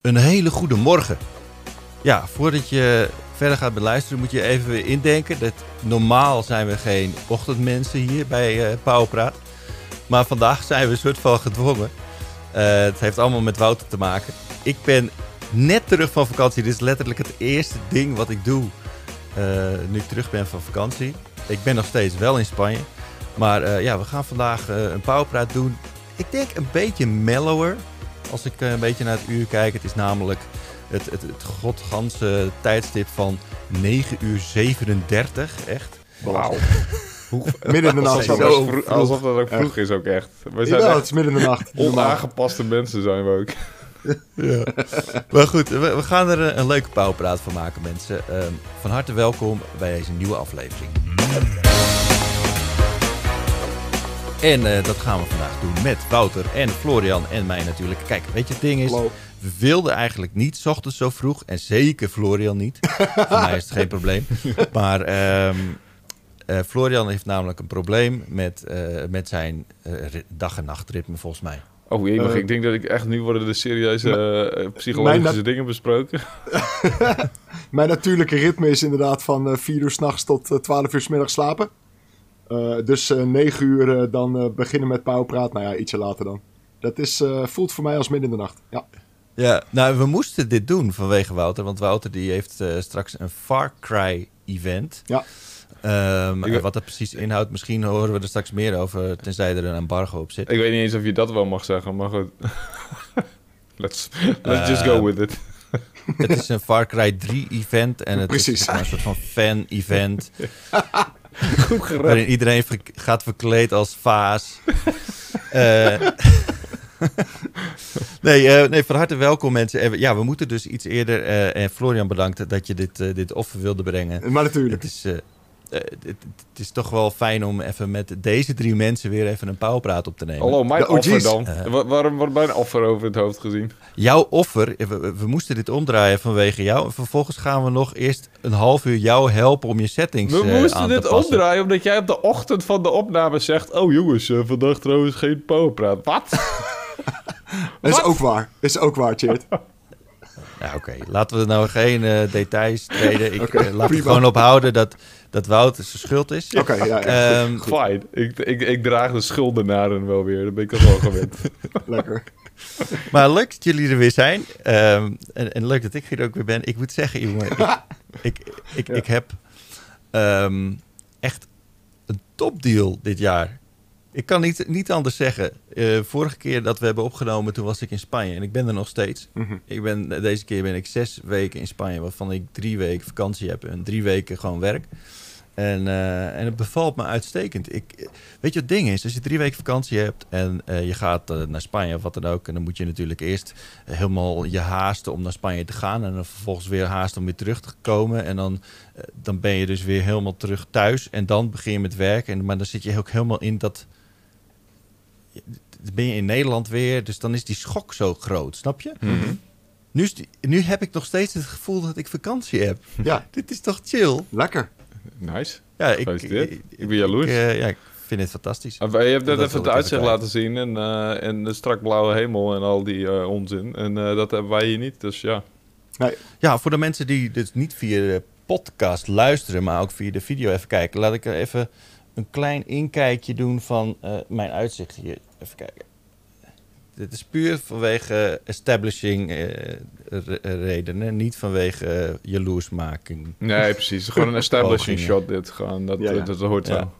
Een hele goede morgen. Ja, voordat je verder gaat beluisteren moet je even weer indenken. Dat normaal zijn we geen ochtendmensen hier bij uh, Powerpraat. Maar vandaag zijn we een soort van gedwongen. Uh, het heeft allemaal met Wouter te maken. Ik ben net terug van vakantie. Dit is letterlijk het eerste ding wat ik doe uh, nu ik terug ben van vakantie. Ik ben nog steeds wel in Spanje. Maar ja, we gaan vandaag een Powerpraat doen. Ik denk een beetje mellower. Als ik een beetje naar het uur kijk. Het is namelijk het, het, het godganse tijdstip van 9 uur 37. Echt. Wauw. midden in de nacht. Alsof, dat, alsof dat ook vroeg is ook echt. We zijn ja, het is midden in de nacht. Onaangepaste mensen zijn we ook. ja. Maar goed, we, we, gaan er een leuke pauwpraat van maken, mensen. Um, van harte welkom bij deze nieuwe aflevering. En uh, dat gaan we vandaag doen met Wouter en Florian en mij natuurlijk. Kijk, weet je, het ding is, we wilden eigenlijk niet s ochtends zo vroeg. En zeker Florian niet. Voor mij is het geen probleem. Maar um, uh, Florian heeft namelijk een probleem met, uh, met zijn dag- en nachtritme, volgens mij. Oh jee, maar ik denk dat ik echt nu worden de serieuze psychologische dingen besproken. mijn natuurlijke ritme is inderdaad van 4 uur s'nachts tot 12 uur s middags slapen. Uh, dus uh, 9 uur uh, dan beginnen met pauwpraat. Nou ja, ietsje later dan. Dat is, voelt voor mij als midden in de nacht. Ja. ja, nou we moesten dit doen vanwege Wouter. Want Wouter die heeft straks een Far Cry event. Ja. Um, ik... Wat dat precies inhoudt, misschien horen we er straks meer over, tenzij er een embargo op zit. Ik weet niet eens of je dat wel mag zeggen, maar goed. let's let's just go with it. het is een Far Cry 3 event en het Precies. is een soort van fan event. Goed gered. Waarin iedereen gaat verkleed als vaas. uh, nee, uh, nee, van harte welkom mensen. Ja, we moeten dus iets eerder. En Florian bedankt dat je dit, dit offer wilde brengen. Maar natuurlijk. Het is, het, het, is toch wel fijn om even met deze drie mensen weer even een pauwpraat op te nemen. Hallo, mijn offer dan. waarom wordt mijn offer over het hoofd gezien? Jouw offer, we, we, moesten dit omdraaien vanwege jou. En vervolgens gaan we nog eerst een half uur jou helpen om je settings we uh, moesten dit omdraaien omdat jij op de ochtend van de opname zegt... Oh jongens, uh, vandaag trouwens geen pauwpraat. Wat? Dat is ook waar. Dat is ook waar, Chert. Ja, oké. Laten we nou geen uh, details treden. Ik okay, laat het gewoon ophouden dat dat Wout zijn schuld is. Oké, okay, ja, ja. Um, Fine. Ik, ik, ik draag de schuldenaren wel weer. Dan ben ik al wel gewend. Lekker. Maar leuk dat jullie er weer zijn. Um, en, en, leuk dat ik hier ook weer ben. Ik moet zeggen, jongen, ik, ik, ik, ja. ik heb um, echt een topdeal dit jaar. Ik kan niet, niet anders zeggen. Uh, vorige keer dat we hebben opgenomen, toen was ik in Spanje. En ik ben er nog steeds. Mm -hmm. ik ben, deze keer ben ik zes weken in Spanje, waarvan ik drie weken vakantie heb en drie weken gewoon werk. En, uh, en het bevalt me uitstekend. Ik, weet je, het ding is, als je drie weken vakantie hebt en uh, je gaat uh, naar Spanje of wat dan ook, en dan moet je natuurlijk eerst helemaal je haasten om naar Spanje te gaan en dan vervolgens weer haasten om weer terug te komen. En dan, dan ben je dus weer helemaal terug thuis en dan begin je met werken. En, maar dan zit je ook helemaal in dat. Dan ben je in Nederland weer, dus dan is die schok zo groot, snap je? Mm -hmm. nu, nu heb ik nog steeds het gevoel dat ik vakantie heb. Ja. Dit is toch chill? Lekker. Nice. Ja, ik, ik, ik, ik ben jaloers. Ik, uh, ja, ik vind het fantastisch. je hebt net even het uitzicht laten zien en, uh, en de strak blauwe hemel en al die uh, onzin. En dat hebben wij hier niet, dus ja. Nee. Ja, voor de mensen die dus niet via de podcast luisteren, maar ook via de video even kijken, laat ik er even een klein inkijkje doen van mijn uitzicht hier. Even kijken. Dit is puur vanwege establishing uh, redenen, niet vanwege uh, jaloersmaking. Nee, precies. Gewoon een establishing shot dit. Gewoon, dat, ja, ja. dat, dat hoort zo. Ja.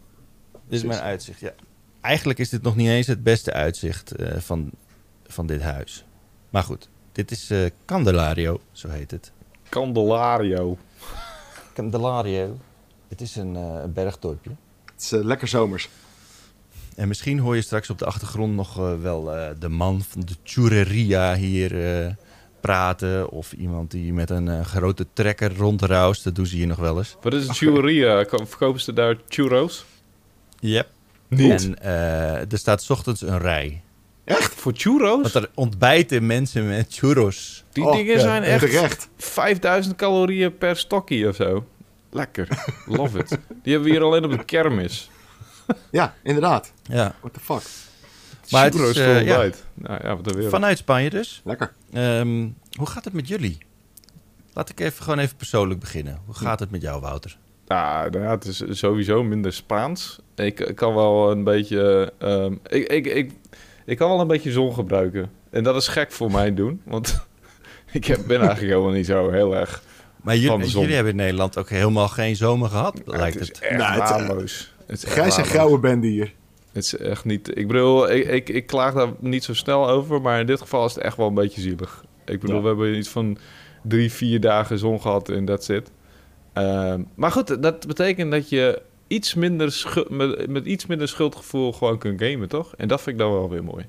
Dit is mijn uitzicht, ja. Eigenlijk is dit nog niet eens het beste uitzicht uh, van, van dit huis. Maar goed, dit is Candelario, zo heet het. Candelario. Candelario. Het is een, een bergdorpje. Het is lekker zomers. En misschien hoor je straks op de achtergrond nog uh, wel uh, de man van de churreria hier uh, praten. Of iemand die met een grote trekker rondruist. Dat doen ze hier nog wel eens. Wat is een churreria? Verkopen ze daar churros? Yep. Niet? En er staat 's ochtends een rij. Echt? Voor churros? Want er ontbijten mensen met churros. Die oh, dingen ja, zijn echt terecht. 5000 calorieën per stokje of zo. Lekker. Love it. Die hebben we hier alleen op de kermis. Ja, inderdaad. Ja. What the fuck? Maar het is, ja. ontbijt. Nou ja, wat. Vanuit Spanje dus. Lekker. Ehm, hoe gaat het met jullie? Laat ik even gewoon even persoonlijk beginnen. Hoe gaat het met jou, Wouter? Ja, nou ja, het is sowieso minder Spaans. Ik, ik kan wel een beetje... ehm, ik, ik, ik, ik kan wel een beetje zon gebruiken. En dat is gek voor mij doen. Want ik heb, ben eigenlijk helemaal niet zo heel erg... Maar jullie, hebben in Nederland ook helemaal geen zomer gehad, lijkt het het. is echt Nou, het, waardeloos. Het is echt Grijs en grauwe bende hier. Het is echt niet... Ik bedoel, ik, ik, ik klaag daar niet zo snel over. Maar in dit geval is het echt wel een beetje zielig. Ik bedoel, Ja. we hebben iets van drie, vier dagen zon gehad en that's it. Ehm, maar goed, dat betekent dat je iets minder met, met iets minder schuldgevoel gewoon kunt gamen, toch? En dat vind ik dan wel weer mooi.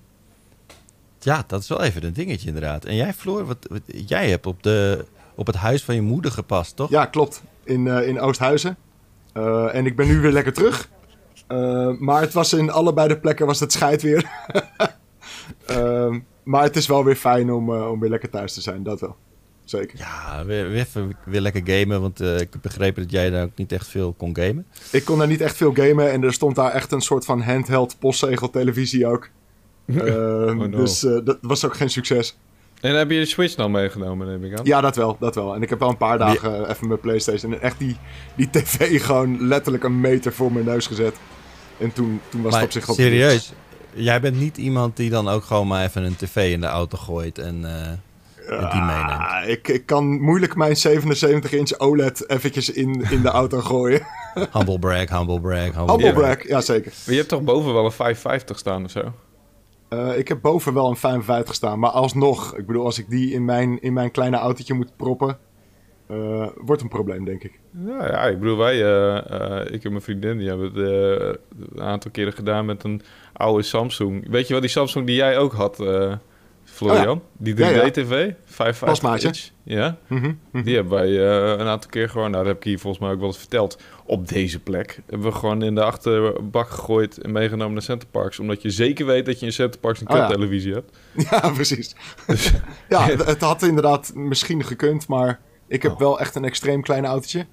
Ja, dat is wel even een dingetje inderdaad. En jij, Floor, wat, wat- jij hebt op, de, op het huis van je moeder gepast, toch? Ja, klopt. In, eh, in Oosthuizen. Eh, en ik ben nu weer lekker terug. Eh, maar het was in allebei de plekken was het scheid weer. Ehm, maar het is wel weer fijn om, om weer lekker thuis te zijn, dat wel. Zeker. Ja, weer, weer even weer lekker gamen, want eh, ik heb begrepen dat jij daar ook niet echt veel kon gamen. Ik kon daar niet echt veel gamen en er stond daar echt een soort van handheld postzegel televisie ook. Ehm, no. Dus eh, dat was ook geen succes. En heb je de Switch dan meegenomen, neem ik aan? Ja, dat wel, dat wel. En ik heb wel een paar dagen eh, even mijn Playstation en echt die, die tv gewoon letterlijk een meter voor mijn neus gezet. En toen, toen was maar het op zich wel serieus, jij bent niet iemand die dan ook gewoon maar even een tv in de auto gooit en, eh, en die meeneemt. Ah, ik, ik kan moeilijk mijn 77-inch OLED eventjes in, in de auto gooien. Humble brag, humble brag, humble, Humble brag. brag, ja zeker. Maar je hebt toch boven wel een 550 staan of zo? Eh, ik heb boven wel een 55 staan, maar alsnog, ik bedoel, als ik die in mijn, in mijn kleine autootje moet proppen, eh, wordt een probleem, denk ik. Ja, ja ik bedoel, wij, eh, ik en mijn vriendin, die hebben het een aantal keren gedaan met een oude Samsung. Weet je wel, die Samsung die jij ook had, eh, Florian? Die 3D-tv, Ja, ja. 55 Pasmaatje. inch. Ja, Mhm, mhm. die hebben wij eh, een aantal keer gewoon, nou dat heb ik hier volgens mij ook wel eens verteld, op deze plek. Hebben we gewoon in de achterbak gegooid en meegenomen naar Centerparks. Omdat je zeker weet dat je in Centerparks een Oh ja. kuttelevisie hebt. Ja, precies. ja, het, het had inderdaad misschien gekund, maar ik heb Oh. wel echt een extreem klein autootje.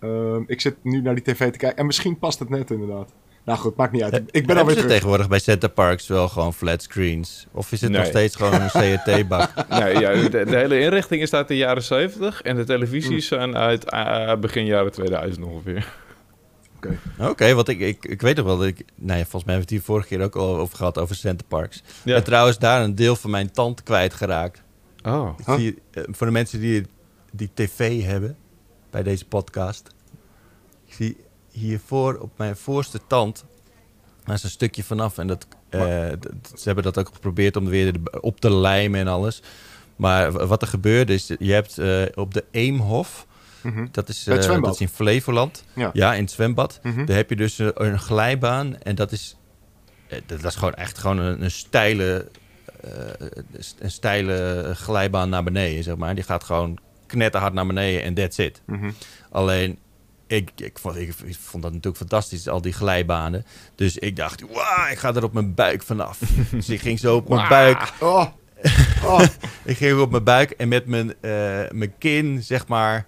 Ehm, ik zit nu naar die tv te kijken en misschien past het net inderdaad. Nou goed, maakt niet uit. Ik ben alweer terug. tegenwoordig bij Center Parks wel gewoon flat screens? Of is het nog steeds gewoon een CRT-bak? nee, ja, de, de hele inrichting is uit de jaren 70 en de televisies zijn uit eh, begin jaren 2000 ongeveer. Oké, want ik, ik, ik weet nog wel dat ik... Nou ja, volgens mij hebben we het hier vorige keer ook al over gehad, over Center Parks. Ja. En trouwens daar een deel van mijn tand kwijtgeraakt. Oh. Ik Huh? zie, eh, voor de mensen die, die tv hebben bij deze podcast. Ik zie hiervoor op mijn voorste tand. Daar is een stukje vanaf. En dat, eh, ze hebben dat ook geprobeerd om weer op te lijmen en alles. Maar wat er gebeurde is, je hebt eh, op de Eemhof, Mhm. dat is, eh, dat is in Flevoland, Ja. ja, in het zwembad. Mhm. Daar heb je dus een, een glijbaan en dat is, dat is gewoon echt gewoon een, een steile, een steile glijbaan naar beneden, zeg maar. Die gaat gewoon knetterhard naar beneden en that's it. Mhm. Alleen, ik, ik, vond, ik, ik vond dat natuurlijk fantastisch, al die glijbanen. Dus ik dacht, wauw, ik ga er op mijn buik vanaf. dus ik ging zo op mijn buik. Oh. Oh. Ik ging op mijn buik en met mijn, eh, mijn kin, zeg maar,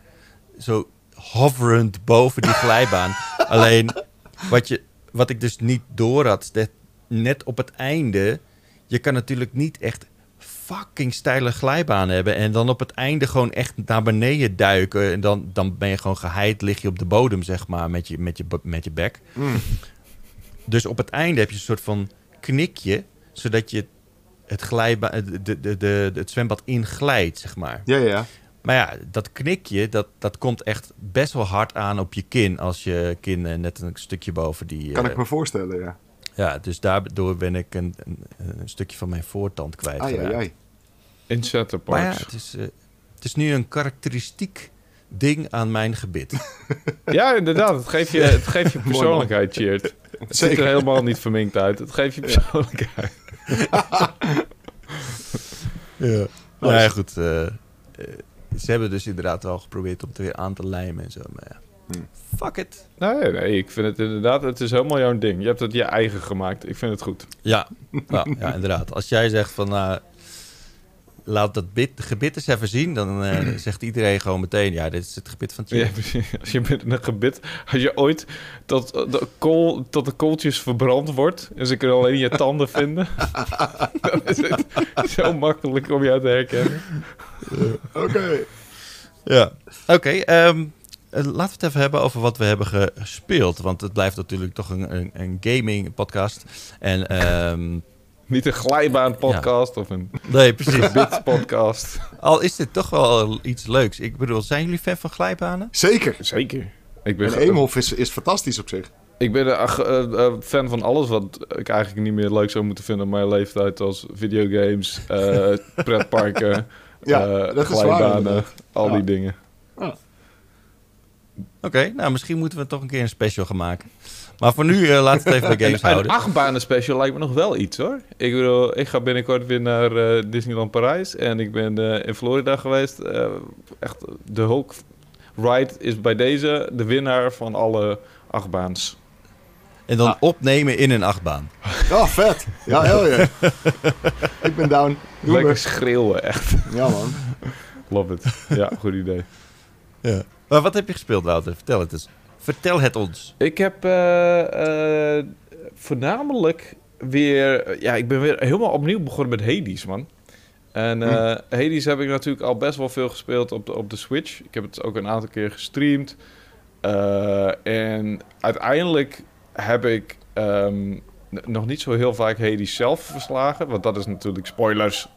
zo hoverend boven die glijbaan. Alleen, wat, je, wat ik dus niet door had, dat net op het einde, je kan natuurlijk niet echt fucking steile glijbaan hebben en dan op het einde gewoon echt naar beneden duiken en dan, dan ben je gewoon geheid, lig je op de bodem, zeg maar, met je, met je, met je bek. Mm. Dus op het einde heb je een soort van knikje, zodat je het, glijba de, de, de, het zwembad inglijdt, zeg maar. Ja, ja, ja. Maar ja, dat knikje, dat, dat komt echt best wel hard aan op je kin. Als je kin eh, net een stukje boven die... Kan eh, ik me voorstellen, ja. Ja, dus daardoor ben ik een, een, een stukje van mijn voortand kwijt. Ai, ai, ai. In Maar ja, het is, eh, het is nu een karakteristiek ding aan mijn gebit. Ja, inderdaad. Het geeft je, het geeft je persoonlijkheid, Cheert. Het ziet er Zeker. helemaal niet verminkt uit. Het geeft je persoonlijkheid. ja. Nou ja, goed. eh, eh, ze hebben dus inderdaad wel geprobeerd om het weer aan te lijmen en zo. Maar ja. Fuck it. Nee, nee, ik vind het inderdaad... Het is helemaal jouw ding. Je hebt het je eigen gemaakt. Ik vind het goed. Ja, ja, ja, inderdaad. Als jij zegt van, nou, laat dat bit, gebit eens even zien. Dan eh, zegt iedereen gewoon meteen, ja, dit is het gebit van Ja, Tjip. precies. als je met een gebit, als je ooit tot de, kool, tot de kooltjes verbrand wordt en ze kunnen alleen je tanden vinden, dan is het zo makkelijk om jou te herkennen. Oké. Ja. Oké, ehm, eh, laten we het even hebben over wat we hebben gespeeld. Want het blijft natuurlijk toch een, een, een gaming podcast. En ehm, Niet een glijbaan podcast of een nee, precies. bit podcast. Al is dit toch wel iets leuks. Ik bedoel, zijn jullie fan van glijbanen? Zeker. Zeker. Ik ben, En Eemhof is, is fantastisch op zich. ik ben een eh, eh, fan van alles wat ik eigenlijk niet meer leuk zou moeten vinden op mijn leeftijd. Als videogames, eh, pretparken, Ja, eh, dat is waar, glijbanen, al Ja. die dingen. Oké, nou misschien moeten we toch een keer een special gaan maken. Maar voor nu eh laten we het even bij games Een houden. achtbanen special lijkt me nog wel iets hoor. Ik bedoel, ik ga binnenkort weer naar eh, Disneyland Parijs. En ik ben eh, in Florida geweest. Eh, echt, de Hulk ride is bij deze de winnaar van alle achtbaans. En dan Ah. opnemen in een achtbaan. Ja, vet. Ja, hell yeah. Ik ben down. Doe Lekker schreeuwen, echt. Ja, man. Love it. Ja, goed idee. Ja. Maar wat heb je gespeeld, Wouter? Vertel het eens. Vertel het ons. Ik heb eh, eh, voornamelijk weer... Ja, ik ben weer helemaal opnieuw begonnen met Hades, man. En eh Hades heb ik natuurlijk al best wel veel gespeeld op de, op de Switch. Ik heb het ook een aantal keer gestreamd. En uiteindelijk heb ik ehm, nog niet zo heel vaak Hades zelf verslagen. Want dat is natuurlijk spoilers.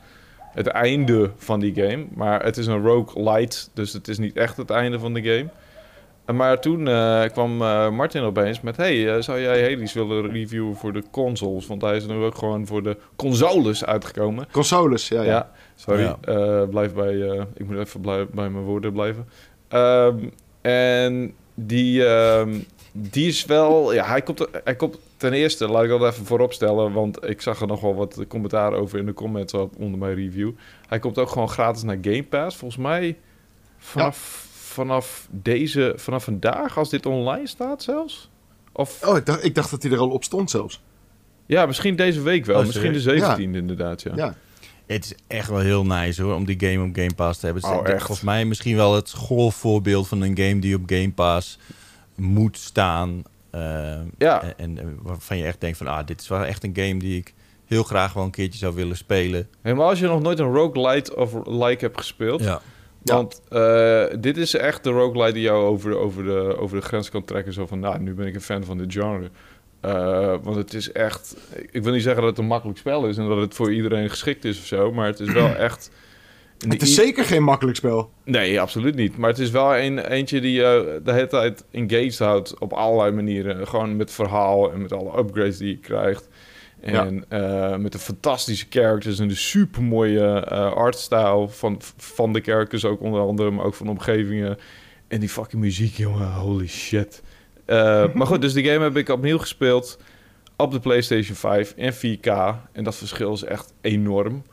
Het einde van die game. Maar het is een roguelite. Dus het is niet echt het einde van de game. En Maar toen eh, kwam eh, Martin opeens met... Hey, eh, zou jij Hades willen reviewen voor de consoles? Want hij is nu ook gewoon voor de consoles uitgekomen. Consoles, ja, Ja, ja. sorry. Ja. Eh, blijf bij... eh, ik moet even bij mijn woorden blijven. Ehm, en die, ehm, die is wel... Ja, hij komt, hij komt ten eerste, laat ik dat even vooropstellen... want ik zag er nog wel wat commentaar over in de comments op, onder mijn review. Hij komt ook gewoon gratis naar Game Pass. Volgens mij vanaf, vanaf deze... Vanaf vandaag, als dit online staat zelfs. Of Oh, ik dacht, ik dacht dat hij er al op stond zelfs. ja, misschien deze week wel. Oh, misschien de serieus? 17e inderdaad, ja. Ja. Het is echt wel heel nice hoor, om die game op Game Pass te hebben. Het is Oh, echt? volgens mij misschien wel het schoolvoorbeeld van een game die op Game Pass moet staan. Eh, Ja. En, en, waarvan je echt denkt van, ah, dit is wel echt een game die ik heel graag wel een keertje zou willen spelen. Helemaal als je nog nooit een roguelite of like hebt gespeeld. Ja. Ja. Want eh, dit is echt de roguelite die jou over, over, de, over de grens kan trekken. Zo van, nou, nu ben ik een fan van dit genre. Eh, want het is echt... Ik wil niet zeggen dat het een makkelijk spel is... en dat het voor iedereen geschikt is of zo... maar het is wel echt... Het is zeker geen makkelijk spel. Nee, absoluut niet. Maar het is wel een, eentje die je de hele tijd engaged houdt op allerlei manieren. Gewoon met verhaal en met alle upgrades die je krijgt. En eh, met de fantastische characters en de supermooie eh artstyle van, van de characters ook onder andere, maar ook van de omgevingen. En die fucking muziek, jongen, holy shit. Eh, maar goed, dus die game heb ik opnieuw gespeeld op de PlayStation 5 in 4K. En dat verschil is echt enorm.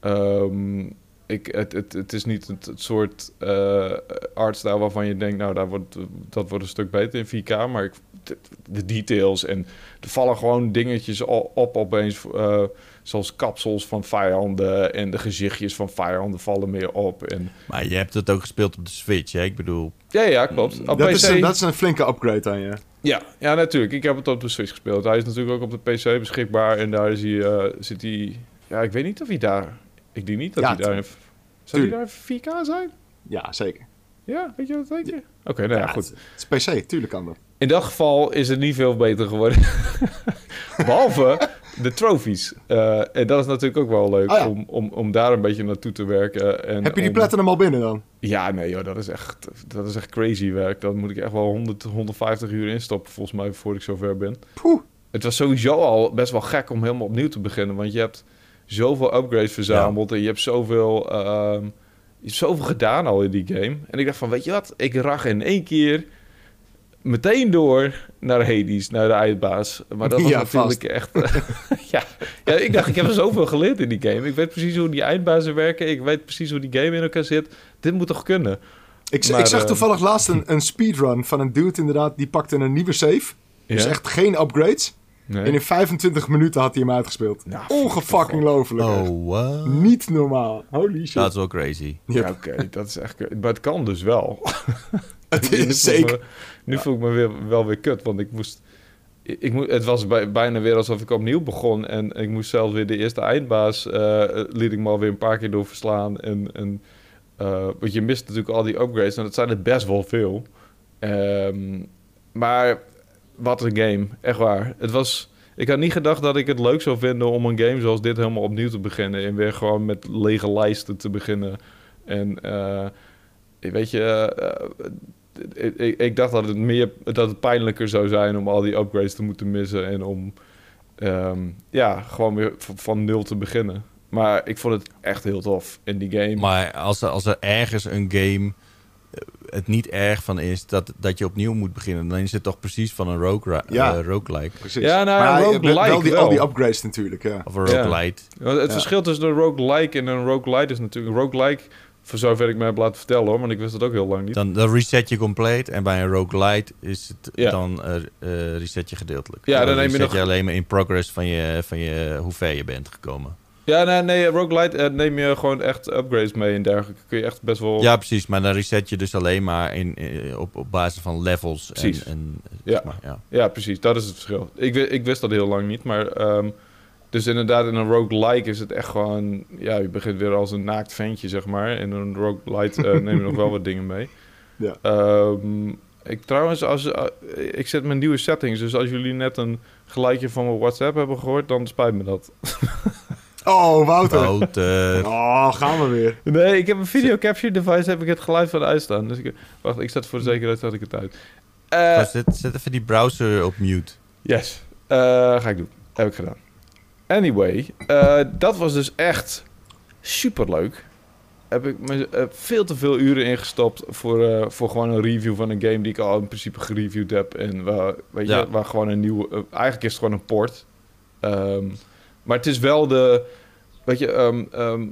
Ehm, ik, het, het, het is niet het, het soort eh artstyle waarvan je denkt, nou, daar wordt, dat wordt een stuk beter in 4K. Maar ik, de, de details en er vallen gewoon dingetjes op opeens. eh, zoals kapsels van vijanden en de gezichtjes van vijanden vallen meer op. En, Maar je hebt het ook gespeeld op de Switch, hè? Ik bedoel, ja, ja, klopt. Op Dat PC, is, een, dat is een flinke upgrade dan, ja. ja, ja, natuurlijk. Ik heb het op de Switch gespeeld. Hij is natuurlijk ook op de PC beschikbaar. En daar is hij, eh, zit hij... Ja, ik weet niet of hij daar... Ik denk niet dat Ja, hij daar... Zou hij daar in 4K zijn? Ja, zeker. Ja, weet je wat denk je? Oké, nou ja, goed. Het, het is PC, tuurlijk kan dat. In dat geval is het niet veel beter geworden. Behalve de trophies. Eh, en dat is natuurlijk ook wel leuk Oh ja. om, om, om daar een beetje naartoe te werken. En Heb je die om- platinum al binnen dan? Ja, nee joh, dat is echt, dat is echt crazy werk. Dan moet ik echt wel 100, 150 uur instoppen volgens mij voor ik zover ben. Poeh. Het was sowieso al best wel gek om helemaal opnieuw te beginnen. Want je hebt zoveel upgrades verzameld en je hebt zoveel, ehm, je hebt zoveel gedaan al in die game. En ik dacht van, weet je wat, ik rag in één keer meteen door naar Hades, naar de eindbaas. Maar dat was Ja, natuurlijk echt... ja. ja, ik dacht, ik heb er zoveel geleerd in die game. Ik weet precies hoe die eindbazen werken. Ik weet precies hoe die game in elkaar zit. Dit moet toch kunnen? Ik, Maar, ik zag eh, toevallig laatst een, een speedrun van een dude inderdaad. Die pakte een nieuwe save. Dus Ja? echt geen upgrades. Nee. En in 25 minuten had hij hem uitgespeeld. Nou, Ongefucking lovelijk. Oh, what? Niet normaal. Holy shit. Dat is wel crazy. Ja, oké, dat is echt... Maar het kan dus wel. het Nu voel is ik zeker. me- nu voel ik me weer, wel weer kut, want ik moest... Ik, moet, het was bij- bijna weer alsof ik opnieuw begon. En ik moest zelfs weer de eerste eindbaas... eh liet ik me alweer een paar keer door verslaan. En, en, eh, want je mist natuurlijk al die upgrades. En dat zijn er best wel veel. Ehm, maar wat een game. Echt waar. Het was... Ik had niet gedacht dat ik het leuk zou vinden om een game zoals dit helemaal opnieuw te beginnen. En weer gewoon met lege lijsten te beginnen. En eh, weet je, eh, ik, ik, dacht dat het meer dat het pijnlijker zou zijn om al die upgrades te moeten missen en om ehm, ja, gewoon weer v- van nul te beginnen. Maar ik vond het echt heel tof in die game. Maar als er, als er ergens een game eh, het niet erg van is dat, dat je opnieuw moet beginnen, dan is het toch precies van een rogue, Ja. eh, roguelike. Precies. Ja, nou, maar roguelike wel, wel die, al die upgrades natuurlijk, ja. Of een roguelite. Het Ja. verschil tussen een roguelike en een roguelite is natuurlijk... Een roguelike, voor zover ik me heb laten vertellen hoor, want ik wist het ook heel lang niet. Dan, dan reset je compleet en bij een roguelite is het Ja. dan eh, eh, reset je gedeeltelijk. Ja, dan neem je reset nog- je alleen maar in progress van, je, van je, hoe ver je bent gekomen. Ja, nee, nee roguelite eh, neem je gewoon echt upgrades mee en dergelijke. Kun je echt best wel... Ja, precies. Maar dan reset je dus alleen maar in, eh, op, op basis van levels. Precies. En, en, Ja. zeg maar, ja. Ja, precies. Dat is het verschil. Ik, ik wist dat heel lang niet, maar... ehm, dus inderdaad, in een roguelike is het echt gewoon... Ja, je begint weer als een naakt ventje, zeg maar. In een roguelite eh neem je nog wel wat dingen mee. Ja. Ehm, ik trouwens, als, eh, ik zet mijn nieuwe settings. Dus als jullie net een geluidje van mijn WhatsApp hebben gehoord, dan spijt me dat. Oh, Wouter. Wouter. Oh, gaan we weer. Nee, ik heb een video capture device, heb ik het geluid van uitstaan. Dus ik, wacht, ik zet voor de zekerheid zet ik het uit. Eh, Zet, zet even die browser op mute. Yes, Eh, ga ik doen. Heb ik gedaan. Anyway, eh, dat was dus echt super leuk. Heb ik me eh, veel te veel uren ingestopt voor, eh, voor gewoon een review van een game die ik al in principe gereviewd heb. En waar, weet je, Ja. waar gewoon een nieuwe. eigenlijk is het gewoon een port. Ehm, maar het is wel de. Weet je, ehm ehm,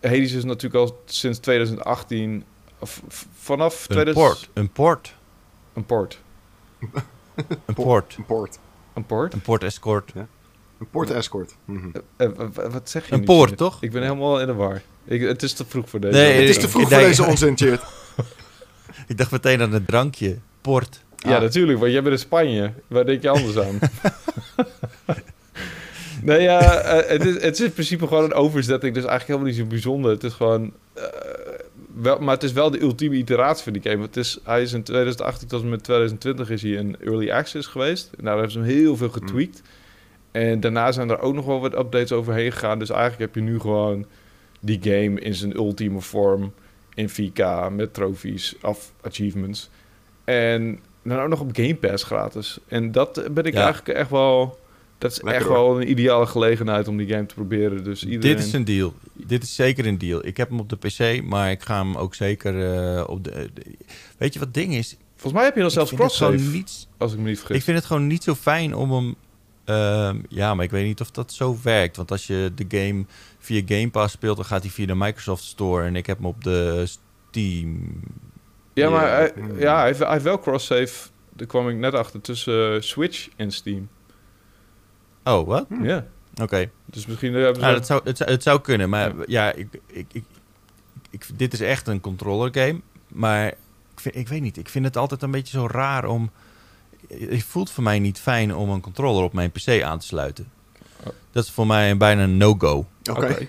Hades is natuurlijk al sinds 2018. of vanaf Een 2000 port. Een port. Een port. Een port. Een port. Een port? Een port escort. Een port escort. Mhm. Eh, eh, wat zeg je Een poort, Chert? toch? Ik ben helemaal in de war. Ik, het is te vroeg voor deze. Nee, Het is te vroeg voor deze onzin. Ik dacht meteen aan het drankje. Port. Ja, Ah. natuurlijk, want jij bent in Spanje. Waar denk je anders aan? nee, ja, eh, het, is, het is in principe gewoon een overzetting. Dus eigenlijk helemaal niet zo bijzonder. Het is gewoon... eh, wel, maar het is wel de ultieme iteratie van die game. Het is, hij is in 2018 tot en met 2020 is hij in early access geweest. En daar hebben ze hem heel veel getweakt. En daarna zijn er ook nog wel wat updates overheen gegaan. Dus eigenlijk heb je nu gewoon die game in zijn ultieme vorm. In 4K, met trofies of achievements. En dan ook nog op Game Pass gratis. En dat ben ik Ja. eigenlijk echt wel... Dat is Lekker echt hoor. wel een ideale gelegenheid om die game te proberen. Dus iedereen... Dit is een deal. Dit is zeker een deal. Ik heb hem op de PC, maar ik ga hem ook zeker eh, op de, de- Weet je wat het ding is? Volgens mij heb je dan zelfs cross-save, niet, als ik me niet vergis. Ik vind het gewoon niet zo fijn om hem... ehm, ja, maar ik weet niet of dat zo werkt. Want als je de game via Game Pass speelt, dan gaat hij via de Microsoft Store. En ik heb hem op de Steam. Ja, maar Ja. hij, ja, hij, heeft, hij heeft wel cross-save. Daar kwam ik net achter tussen eh, Switch en Steam. Oh, wat? Ja, Oké. dus misschien hebben ze... Nou, dat zou, het, zou, het zou kunnen, maar ja, ik, ik, ik, ik, dit is echt een controller game. Maar ik, vind, ik weet niet, ik vind het altijd een beetje zo raar om... Het voelt voor mij niet fijn om een controller op mijn PC aan te sluiten. Oh. Dat is voor mij een bijna een no-go. Oké.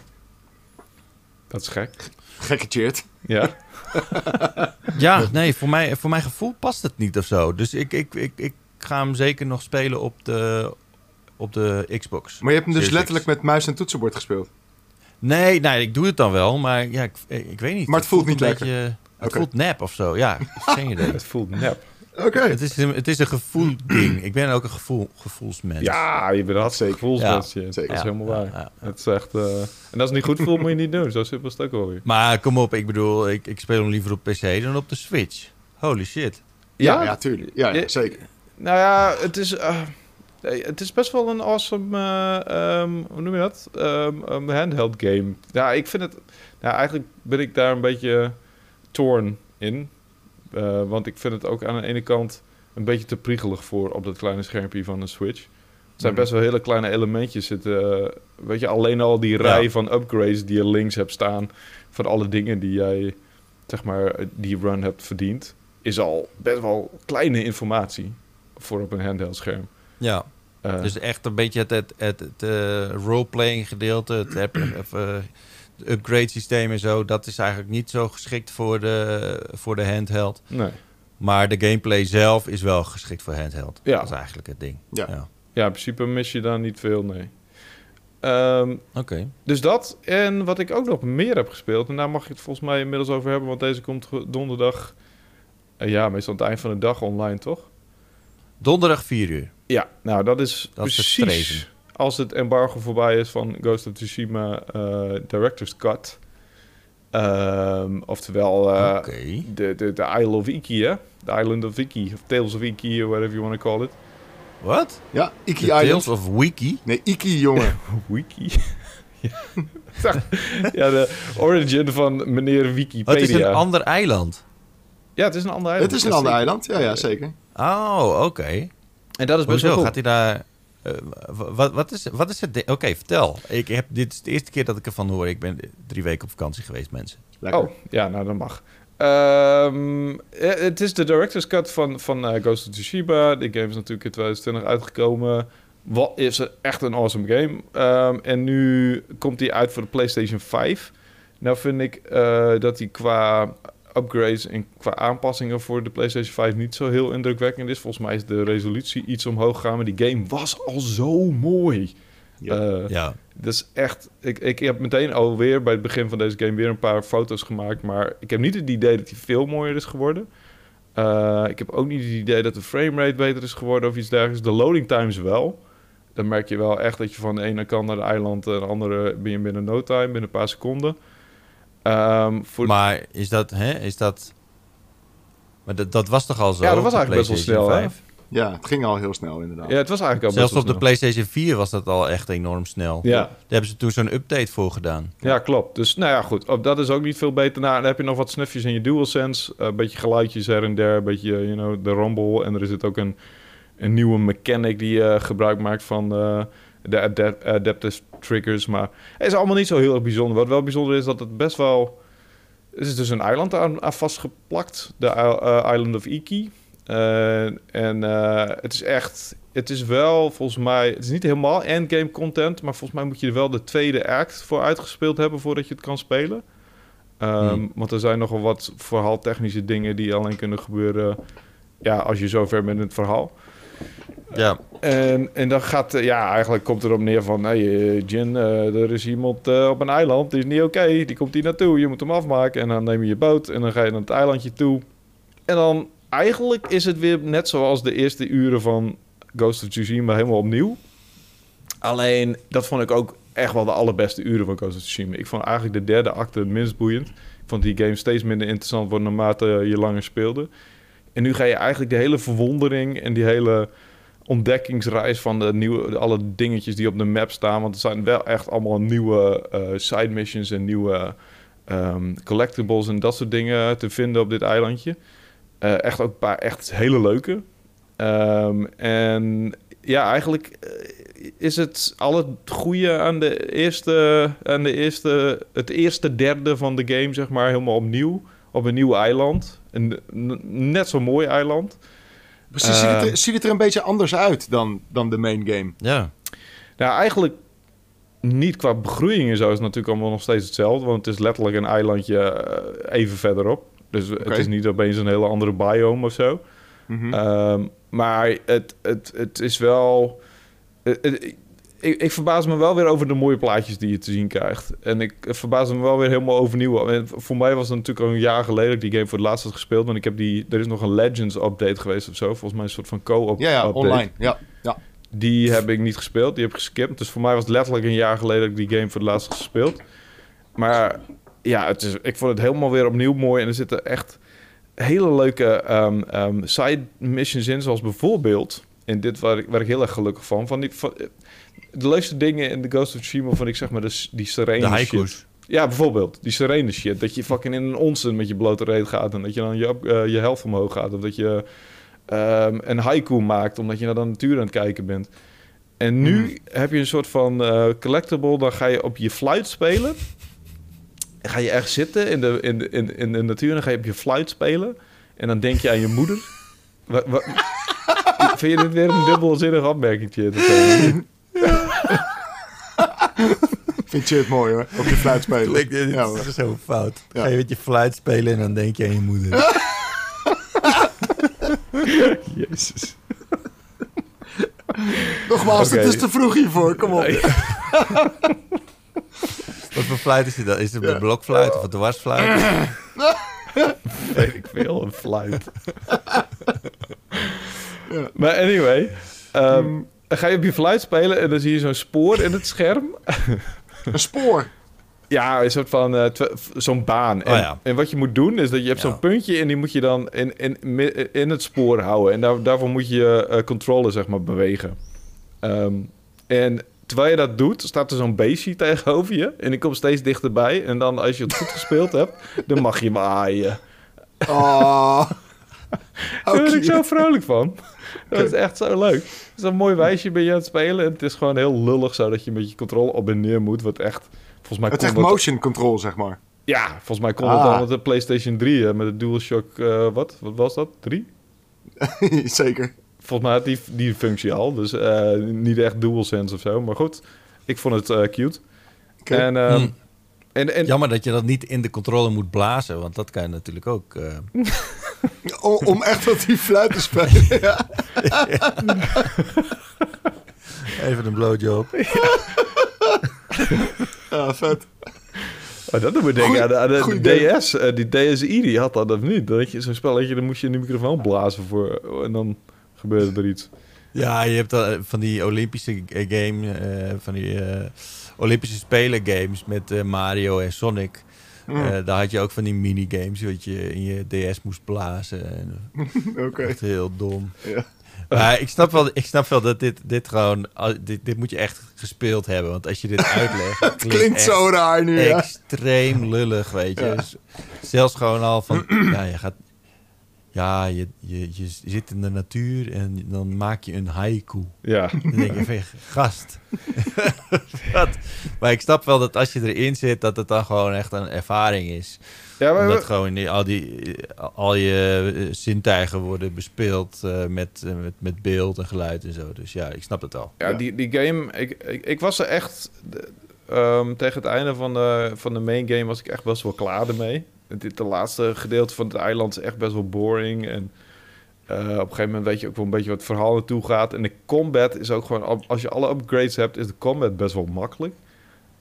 Dat is gek. Gekke. Ja. Ja, nee, voor, mij, voor mijn gevoel past het niet of zo. Dus ik, ik, ik, ik ga hem zeker nog spelen op de, op de Xbox. Maar je hebt hem dus letterlijk met muis en toetsenbord gespeeld. Nee, nee, ik doe het dan wel, maar ja, ik, ik weet niet. Maar het voelt niet lekker. beetje- het voelt nep of zo, ja. Geen idee. Het voelt nep. Oké. Het is, een, het is een gevoel-ding. Ik ben ook een gevoel, gevoelsmens. Ja, je bent hartstikke Zeker. gevoelsmens. Ja, zeker. Dat is helemaal ja, waar. ja, ja. Het is echt... eh, En als het niet goed voelt, moet je niet doen. Zo simpel is het ook alweer. Maar kom op, ik bedoel, ik, ik speel hem liever op PC dan op de Switch. Holy shit. Ja, ja, tuurlijk. Ja, zeker. Nou ja, het is, eh, het is best wel een awesome, eh, ehm, hoe noem je dat? Ehm, een handheld game. Ja, ik vind het, nou eigenlijk ben ik daar een beetje torn in. Eh, want ik vind het ook aan de ene kant een beetje te priegelig voor op dat kleine schermpje van een Switch. zijn Mhm. best wel hele kleine elementjes zitten. eh, weet je, alleen al die rij Ja. van upgrades die je links hebt staan... van alle dingen die jij, zeg maar, die run hebt verdiend... is al best wel kleine informatie voor op een handheld scherm. Ja, Eh, dus echt een beetje het, het, het, het eh, roleplaying gedeelte, het eh, het upgrade systeem en zo, dat is eigenlijk niet zo geschikt voor de, voor de handheld. nee. Maar de gameplay zelf is wel geschikt voor handheld. Ja. Dat is eigenlijk het ding. Ja. ja. Ja, in principe mis je daar niet veel, nee. Ehm, Oké. dus dat. En wat ik ook nog meer heb gespeeld... en daar mag je het volgens mij inmiddels over hebben... want deze komt donderdag... ja, meestal aan het eind van de dag online, toch? Donderdag 4 uur. Ja, nou dat is Dat precies als het embargo voorbij is van Ghost of Tsushima eh, Director's Cut. Ehm, oftewel eh, de, de, de Isle of Iki, hè? The Island of Iki, of Tales of Iki, or whatever you want to call it. Wat? Ja, Iki The Island. Tales of Wiki? Nee, Iki, jongen. Wiki? ja. ja, de origin van meneer Oh, Wikipedia. het is een ander eiland. Ja, het is een ander eiland. Het is een ander eiland. Ja, ja, zeker. Oh, oké. En dat is best wel cool. Gaat hij daar... eh, wat, wat, is, wat is het... Oké, vertel. Ik heb, dit is de eerste keer dat ik ervan hoor. Ik ben drie weken op vakantie geweest, mensen. Lekker. Oh, ja, nou dat mag. Ehm, eh, het is de director's cut van, van eh, Ghost of Tsushima. De game is natuurlijk in 2020 uitgekomen. Wat is echt een awesome game. Ehm, en nu komt hij uit voor de PlayStation 5. Nou vind ik eh, dat hij qua upgrades en qua aanpassingen voor de PlayStation 5 niet zo heel indrukwekkend is. Volgens mij is de resolutie iets omhoog gegaan, maar die game was al zo mooi. Ja. Eh, Ja. dat is echt... Ik, ik heb meteen alweer bij het begin van deze game weer een paar foto's gemaakt. Maar ik heb niet het idee dat hij veel mooier is geworden. Eh, ik heb ook niet het idee dat de framerate beter is geworden of iets dergelijks. De loading times wel. Dan merk je wel echt dat je van de ene kant naar de eiland... en de andere ben je binnen no time, binnen een paar seconden. Ehm, voor Maar is dat... Hè, is dat... Maar dat, dat was toch al zo? Ja, dat was eigenlijk best wel snel, hè? 5? ja, het ging al heel snel inderdaad. ja, het was eigenlijk al Zelfs best op de. PlayStation 4 was dat al echt enorm snel. Ja. Daar hebben ze toen zo'n update voor gedaan. Ja, klopt. Dus nou ja, goed. Op, dat is ook niet veel beter. Nou, dan heb je nog wat snufjes in je DualSense. Een beetje geluidjes her en der. Een beetje, you know, de rumble. En er zit ook een, een nieuwe mechanic die eh, gebruik maakt van eh, de adap- adaptive triggers. Maar het is allemaal niet zo heel erg bijzonder. Wat wel bijzonder is, dat het best wel... Er is dus een eiland aan, aan vastgeplakt. De eh, Island of Iki. Eh, en eh, het is echt... Het is wel, volgens mij... Het is niet helemaal endgame content... maar volgens mij moet je er wel de tweede act voor uitgespeeld hebben... voordat je het kan spelen. Ehm, Hmm. Want er zijn nogal wat verhaaltechnische dingen... die alleen kunnen gebeuren... ja, als je zover bent in het verhaal. Ja, En, en dan gaat, eh, ja, eigenlijk komt erop neer van... Hé, hey, Jin, eh, er is iemand eh, op een eiland, die is niet oké. Die komt hier naartoe, je moet hem afmaken. En dan neem je je boot en dan ga je naar het eilandje toe. En dan, eigenlijk is het weer net zoals de eerste uren van Ghost of Tsushima helemaal opnieuw. Alleen, dat vond ik ook echt wel de allerbeste uren van Ghost of Tsushima. Ik vond eigenlijk de derde acte het minst boeiend. Ik vond die game steeds minder interessant worden naarmate je langer speelde. En nu ga je eigenlijk de hele verwondering en die hele ontdekkingsreis van de nieuwe, alle dingetjes die op de map staan. Want er zijn wel echt allemaal nieuwe eh, side missions en nieuwe ehm, collectibles en dat soort dingen te vinden op dit eilandje. Eh, echt ook een paar echt hele leuke. Ehm, en ja, eigenlijk eh, is het al het goede aan de eerste, aan de eerste, het eerste derde van de game, zeg maar, helemaal opnieuw. Op een nieuw eiland. Een net zo mooi eiland. Precies, ziet, het Eh. er, ziet het er een beetje anders uit dan, dan de main game. ja. Nou, eigenlijk niet qua begroeiing en zo is het natuurlijk allemaal nog steeds hetzelfde. Want het is letterlijk een eilandje eh, even verderop. Dus het is niet opeens een hele andere biome of zo. Mhm. Ehm, maar het, het, het is wel... het- het- ik, ik verbaas me wel weer over de mooie plaatjes die je te zien krijgt. En ik verbaas me wel weer helemaal overnieuw. En voor mij was het natuurlijk al een jaar geleden dat ik die game voor het laatst had gespeeld. Want ik heb die... Er is nog een Legends update geweest of zo. Volgens mij een soort van co-op ja, ja, update. online. Ja, ja. Die heb ik niet gespeeld. Die heb ik geskipt. Dus voor mij was het letterlijk een jaar geleden dat ik die game voor het laatst had gespeeld. Maar ja, het is, ik vond het helemaal weer opnieuw mooi. En er zitten echt hele leuke ehm, ehm, side missions in. Zoals bijvoorbeeld, en dit waar ik, waar ik heel erg gelukkig van. van, die, van de leukste dingen in The Ghost of Tsushima vond ik zeg maar de, die serene De shit. Ja, bijvoorbeeld. Die serene shit. Dat je fucking in een onsen met je blote reet gaat. En dat je dan je, eh, je helft omhoog gaat. Of dat je ehm, een haiku maakt omdat je naar de natuur aan het kijken bent. En nu Mhm. heb je een soort van eh, collectible, dan ga je op je fluit spelen. En ga je echt zitten in de, in, de, in, in de natuur en dan ga je op je fluit spelen. En dan denk je aan je moeder. Wat, wat, vind je dit weer een dubbelzinnig opmerkingje? Dat, Vind je het mooi hoor? Op je fluit spelen. Klinkt- dit Ja, hoor. is zo fout. Ja. Ga je met je fluit spelen en dan denk je aan je moeder. Jezus. Nogmaals, het is te vroeg hiervoor. Kom op. Wat voor fluit is het dan? Is het een blokfluit of een dwarsfluit? Weet ik veel, een fluit. Ja. Maar anyway, ehm, dan ga je op je fluit spelen en dan zie je zo'n spoor in het scherm. Een spoor. Ja, een soort van eh, zo'n baan. En, Oh ja. en wat je moet doen is dat je hebt Ja. zo'n puntje en die moet je dan in, in, in het spoor houden. En daar, daarvoor moet je je eh, controller zeg maar bewegen. Ehm, en terwijl je dat doet, staat er zo'n beestje tegenover je. En die komt steeds dichterbij. En dan als je het goed gespeeld hebt, dan mag je hem aaien. Oh. Daar word ik zo vrolijk van. Dat is echt zo leuk. Het is een mooi wijsje ben je aan het spelen. En het is gewoon heel lullig zo dat je met je controle op en neer moet. Wat echt... Volgens mij Het is echt dat- motion control, zeg maar. Ja, volgens mij kon Ah. het al met de PlayStation 3. Hè, met de DualShock... eh wat? Wat was dat? 3? Zeker. Volgens mij had die, die functie al. Dus eh, niet echt DualSense of zo. Maar goed, ik vond het eh, cute. Oké. En, ehm, Hmm. En, en Jammer dat je dat niet in de controle moet blazen, want dat kan je natuurlijk ook. eh, Om, om echt wat die fluit te spelen. ja. even een blowjob. ja, vet. oh, dat doet me denken Goeie- aan de, aan de. DS. eh, die DSi die had dat of niet. Had je zo'n spelletje, dan moest je in de microfoon blazen voor... En dan gebeurde er iets. Ja, je hebt dan van die Olympische game, eh, van die eh, Olympische Spelen games met eh, Mario en Sonic. Mm, Eh, daar had je ook van die minigames, wat je in je DS moest blazen. En, Oké. Echt heel dom. Ja. Maar ik snap wel, ik snap wel dat dit, dit gewoon... Dit, dit moet je echt gespeeld hebben. Want als je dit uitlegt... het klinkt zo raar nu, ja. extreem lullig, weet je. Ja. Dus zelfs gewoon al van... ja, je gaat... Ja, je, je, je zit in de natuur en dan maak je een haiku. Ja. Dan denk je van, gast. Maar ik snap wel dat als je erin zit, dat het dan gewoon echt een ervaring is. Ja, maar, Omdat gewoon die- al, die, al je eh, zintuigen worden bespeeld eh, met, eh, met, met beeld en geluid en zo. Dus ja, ik snap het al. Ja, Ja. Die, die game, ik, ik, ik was er echt... ehm, tegen het einde van de, van de main game was ik echt best wel klaar ermee. Het, de laatste gedeelte van het eiland is echt best wel boring. En eh, op een gegeven moment weet je ook wel een beetje wat het verhaal naartoe gaat. En de combat is ook gewoon... Als je alle upgrades hebt, is de combat best wel makkelijk.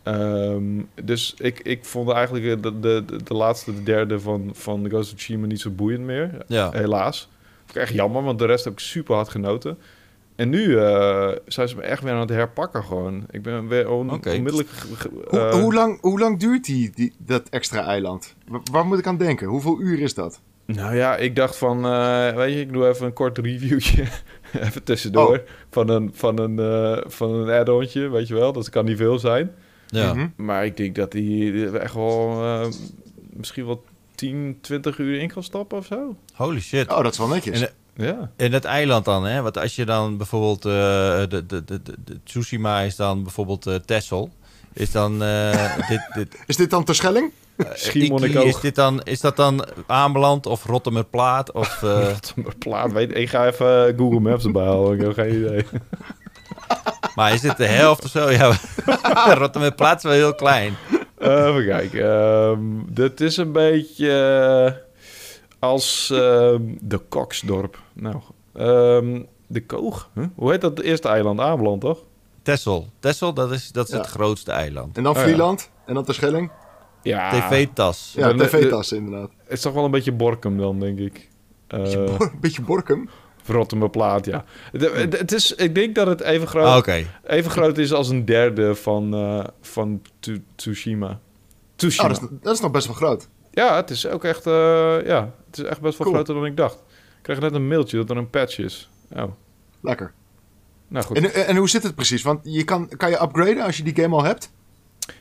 Ehm, dus ik, ik vond eigenlijk de, de, de, laatste, de derde van, van The Ghost of Tsushima niet zo boeiend meer. Ja. Helaas. Echt jammer, want de rest heb ik super hard genoten. En nu eh, zijn ze me echt weer aan het herpakken gewoon. Ik ben weer on- onmiddellijk... Hoe, eh, hoe, lang, hoe lang duurt die, die, dat extra eiland? Wa- waar moet ik aan denken? Hoeveel uur is dat? Nou ja, ik dacht van... eh, weet je, ik doe even een kort reviewtje. even tussendoor. Oh. Van een, van een, eh, van een add-ontje, weet je wel. Dat kan niet veel zijn. Ja. Mhm. Maar ik denk dat die echt wel... eh, misschien wel 10, 20 uur in kan stappen of zo. Holy shit. Oh, dat is wel netjes. En, Ja. En het eiland dan, hè? Want als je dan bijvoorbeeld... eh, de, de, de, de, de Tsushima is dan bijvoorbeeld eh Texel. Is dan... eh, dit, dit, Is dit dan Terschelling? Schiermonnikoog. Is, dit dan, is dat dan aanbeland of Rottermerplaat? Of, eh, Plaat, weet, ik ga even Google Maps erbij halen. Ik heb geen idee. maar is dit de helft of zo? Ja, Rottermerplaat is wel heel klein. Even kijken. Ehm, dit is een beetje als ehm, de Koksdorp. Nou, ehm, de Koog. Huh? Hoe heet dat eerste eiland? Ameland, toch? Texel. Texel, dat is, dat is Ja. het grootste eiland. En dan Oh, ja. Vlieland? En dan Terschelling? Ja. TV-tas. Ja, Dan- tv-tas inderdaad. Het is toch wel een beetje Borkum dan, denk ik. Eh Beetje, Bor- beetje Borkum? Rottermerplaat, ja. Het, het, is, ik denk dat het even groot, Ah, Oké. even groot is als een derde van, eh, van Tsushima. Oh, Tsushima. dat, is, dat is nog best wel groot. Ja, het is ook echt, eh, ja, het is echt best wel Cool. groter dan ik dacht. Ik kreeg net een mailtje dat er een patch is. Oh, Lekker. nou goed. En, en hoe zit het precies? Want je kan, kan je upgraden als je die game al hebt?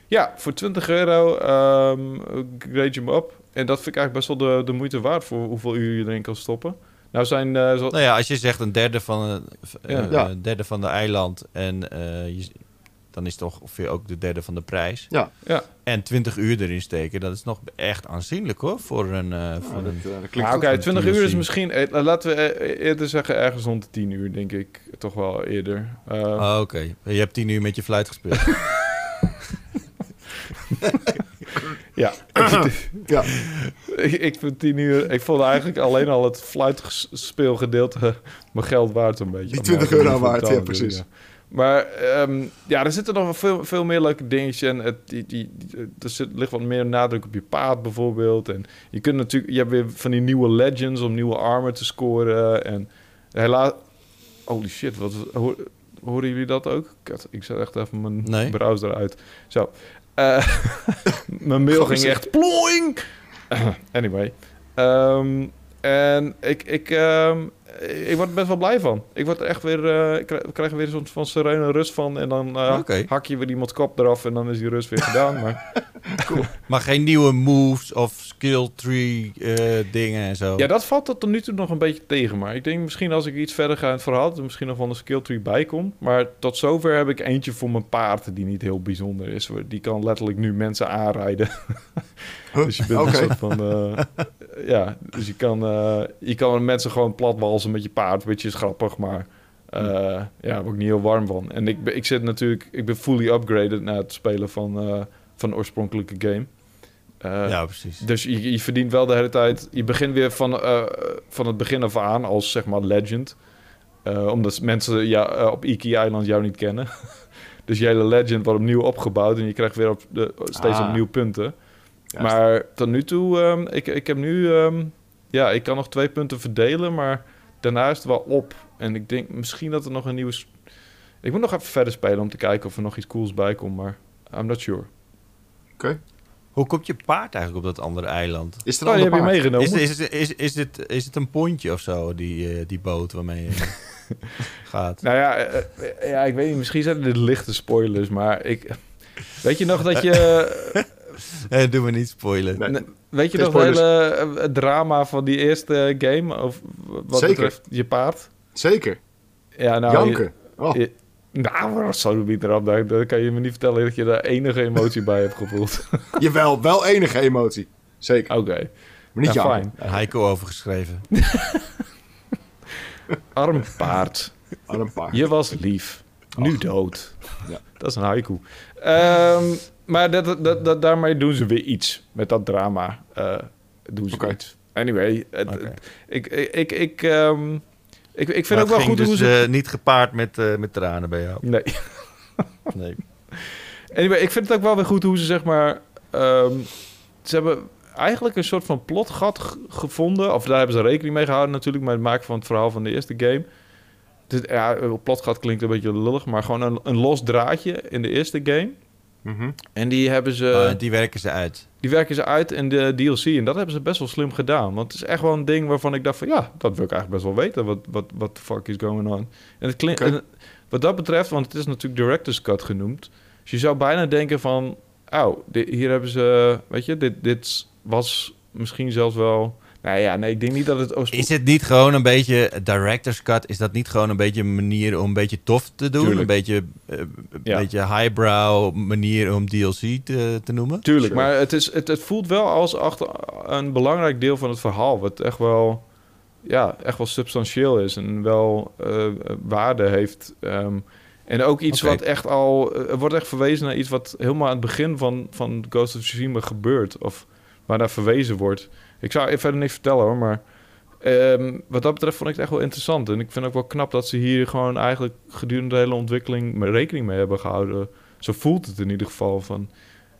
Ja, voor 20 euro ehm grade je hem op. En dat vind ik eigenlijk best wel de, de moeite waard voor hoeveel uur je erin kan stoppen. Nou zijn... eh, zo- Nou ja, als je zegt een derde van, eh, Ja. eh, een derde van de eiland en eh, je, dan is toch ongeveer ook de derde van de prijs. Ja. Ja. En 20 uur erin steken, dat is nog echt aanzienlijk hoor. Voor een. eh, voor Nou, dat, dat klinkt oké, goed. goed. 20 uur is misschien... eh, laten we eerder zeggen ergens rond de 10 uur, denk ik. Toch wel eerder. Eh, Oh, Oké, je hebt 10 uur met je fluit gespeeld. Ja. Ja, ik, ik vind 10 uur... Ik vond eigenlijk alleen al het fluitspeelgedeelte mijn geld waard een beetje. Die Of 20 nou, euro waard, ja, natuurlijk, precies. ja. Maar ehm, ja, er zitten nog wel veel, veel meer leuke dingetjes. En het, die, die, er zit, ligt wat meer nadruk op je paard bijvoorbeeld. En je kunt natuurlijk... Je hebt weer van die nieuwe legends om nieuwe armor te scoren. En helaas... Holy shit, wat, hoor, horen jullie dat ook? Ik zet echt even mijn Nee. browser uit. Zo. Eh, mijn mail ging echt ploing. anyway. Ehm, en ik, ik, ehm, ik word er best wel blij van. Ik word er echt weer, eh, ik krijg, er weer soort van serene rust van. En dan eh, Oké. hak je weer iemands kop eraf en dan is die rust weer gedaan. Maar maar geen nieuwe moves of skill tree eh, dingen en zo. ja, dat valt tot nu toe nog een beetje tegen. Maar ik denk misschien als ik iets verder ga in het verhaal... dat er misschien nog wel een skill tree bij komt. Maar tot zover heb ik eentje voor mijn paard... die niet heel bijzonder is. Die kan letterlijk nu mensen aanrijden. Dus je bent een soort van... eh, ja, dus je kan, eh, je kan mensen gewoon platwalsen met je paard. Beetje is grappig, maar... eh ja, daar word ik niet heel warm van. En ik, ik zit natuurlijk... Ik ben fully upgraded na het spelen van, van de oorspronkelijke game. Ja, precies. dus je, je verdient wel de hele tijd... Je begint weer van, van het begin af aan als, zeg maar, legend. Omdat mensen ja, op Iki Island jou niet kennen. dus je hele legend wordt opnieuw opgebouwd... en je krijgt weer op de, steeds Ah. opnieuw punten. Juist. Maar tot nu toe... ehm, ik, ik heb nu... ehm, ja, ik kan nog twee punten verdelen... maar daarna is het wel op. En ik denk misschien dat er nog een nieuwe... Ik moet nog even verder spelen om te kijken of er nog iets cools bij komt... maar I'm not sure. Hoe komt je paard eigenlijk op dat andere eiland? Is er Oh, heb je paard? meegenomen. Is, is, is, is, het, is het een pontje of zo, die, eh, die boot waarmee je gaat? Nou ja, eh, eh, ja, ik weet niet. Misschien zijn dit lichte spoilers, maar ik... Weet je nog dat je... Eh, doe me niet spoilen. Nee. weet je nog het spoilers. hele eh, drama van die eerste game? Of wat Zeker. betreft je paard? Zeker. Ja, nou... Janken. Oh, Je, je- nou, zo niet erop. Dan dan kan je me niet vertellen dat je daar enige emotie bij hebt gevoeld. jawel, wel enige emotie. Zeker. Oké. Maar niet fijn. Heiko overgeschreven. Arm paard. Een paard. Je was lief. Nu dood. Ja. Dat is een haiku. Ehm, maar dat, dat, dat, daarmee doen ze weer iets. Met dat drama eh, doen ze iets. Anyway, het- ik, ik, ik, ik, ehm, ik, ik vind Maar ook wel goed dus hoe ze... eh, niet gepaard met, eh, met tranen bij jou. Nee. Nee. Anyway, ik vind het ook wel weer goed hoe ze zeg maar... ehm, ze hebben eigenlijk een soort van plotgat gevonden. Of daar hebben ze rekening mee gehouden natuurlijk... met het maken van het verhaal van de eerste game. Dit, ja, plotgat klinkt een beetje lullig... maar gewoon een, een los draadje in de eerste game. Mhm. En die hebben ze... Die werken ze uit. Die werken ze uit in de DLC. En dat hebben ze best wel slim gedaan. Want het is echt wel een ding waarvan ik dacht van... Ja, dat wil ik eigenlijk best wel weten. Wat wat what the fuck is going on? En het klinkt... Wat dat betreft, want het is natuurlijk Director's Cut genoemd. Dus je zou bijna denken van... Oh, hier hebben ze... Weet je, dit, dit was misschien zelfs wel... Nou ja, nee, ik denk niet dat het... oorsprong- Is het niet gewoon een beetje, director's cut, is dat niet gewoon een beetje een manier om een beetje tof te doen? Tuurlijk. Een beetje, eh, een Ja. beetje highbrow manier om DLC te, te noemen? Tuurlijk, Sure. maar het, is, het, het voelt wel als achter een belangrijk deel van het verhaal. Wat echt wel, ja, echt wel substantieel is en wel eh, waarde heeft. Ehm, en ook iets wat echt al... Er wordt echt verwezen naar iets wat helemaal aan het begin van, van Ghost of Tsushima gebeurt. Of waar naar verwezen wordt. Ik zou even verder niks vertellen hoor, maar... ehm, wat dat betreft vond ik het echt wel interessant. En ik vind ook wel knap dat ze hier gewoon eigenlijk gedurende de hele ontwikkeling... rekening mee hebben gehouden. Zo voelt het in ieder geval van...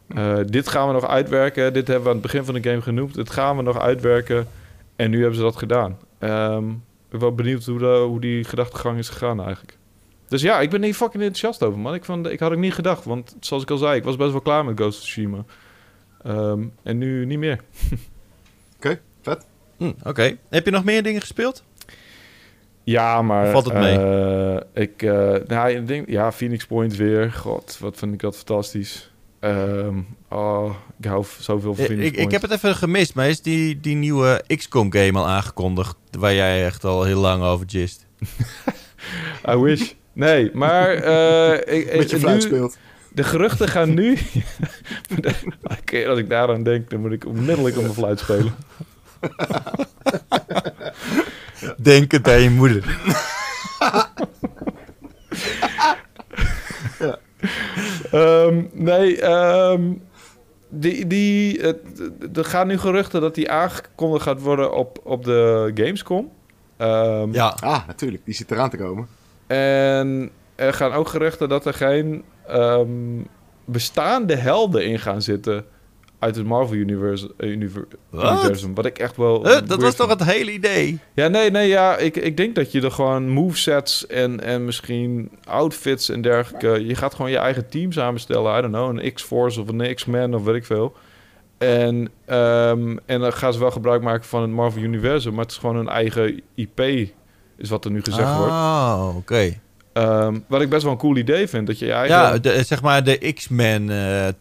Eh, dit gaan we nog uitwerken. Dit hebben we aan het begin van de game genoemd. Dit gaan we nog uitwerken. En nu hebben ze dat gedaan. Ehm, ik ben wel benieuwd hoe, hoe die gedachtegang is gegaan eigenlijk. Dus ja, ik ben hier fucking enthousiast over, man. Ik, ik had ook niet gedacht. Want zoals ik al zei, ik was best wel klaar met Ghost of Tsushima. Ehm, en nu niet meer. Oké, vet. Hm, Oké. Heb je nog meer dingen gespeeld? Ja, maar... Valt het mee? eh, ik, eh, nou, ik denk, ja, Phoenix Point weer. God, wat vind ik dat fantastisch. Ehm, oh, ik hou zoveel van Ik, Phoenix ik, ik Point. heb het even gemist, maar is die, die nieuwe XCOM game al aangekondigd? Waar jij echt al heel lang over gist. I wish. Nee, maar eh, ik, Met je ik- fluit nu, speelt. De geruchten gaan nu... Elke keer als ik daaraan denk, dan moet ik onmiddellijk op mijn fluit spelen. Denk het aan je moeder. Ehm, nee, ehm, die, die, het- er gaan nu geruchten dat die aangekondigd gaat worden op, op de Gamescom. Ehm, Ja, Ah, natuurlijk. Die zit eraan te komen. En er gaan ook geruchten dat er geen ehm, bestaande helden in gaan zitten uit het Marvel universe, eh, univer- Wat? universum. Wat ik echt wel. Huh, dat was toch het hele idee? Ja, nee, nee, ja. Ik, ik denk dat je er gewoon movesets en, en misschien outfits en dergelijke. Je gaat gewoon je eigen team samenstellen. I don't know, een X-Force of een X-Men of weet ik veel. En, ehm, en dan gaan ze wel gebruik maken van het Marvel universum, maar het is gewoon een eigen IP, is wat er nu gezegd wordt. Oh, oké. Ehm, wat ik best wel een cool idee vind. Dat je je eigen... Ja, Ja, de, zeg maar de X-Men eh, eh,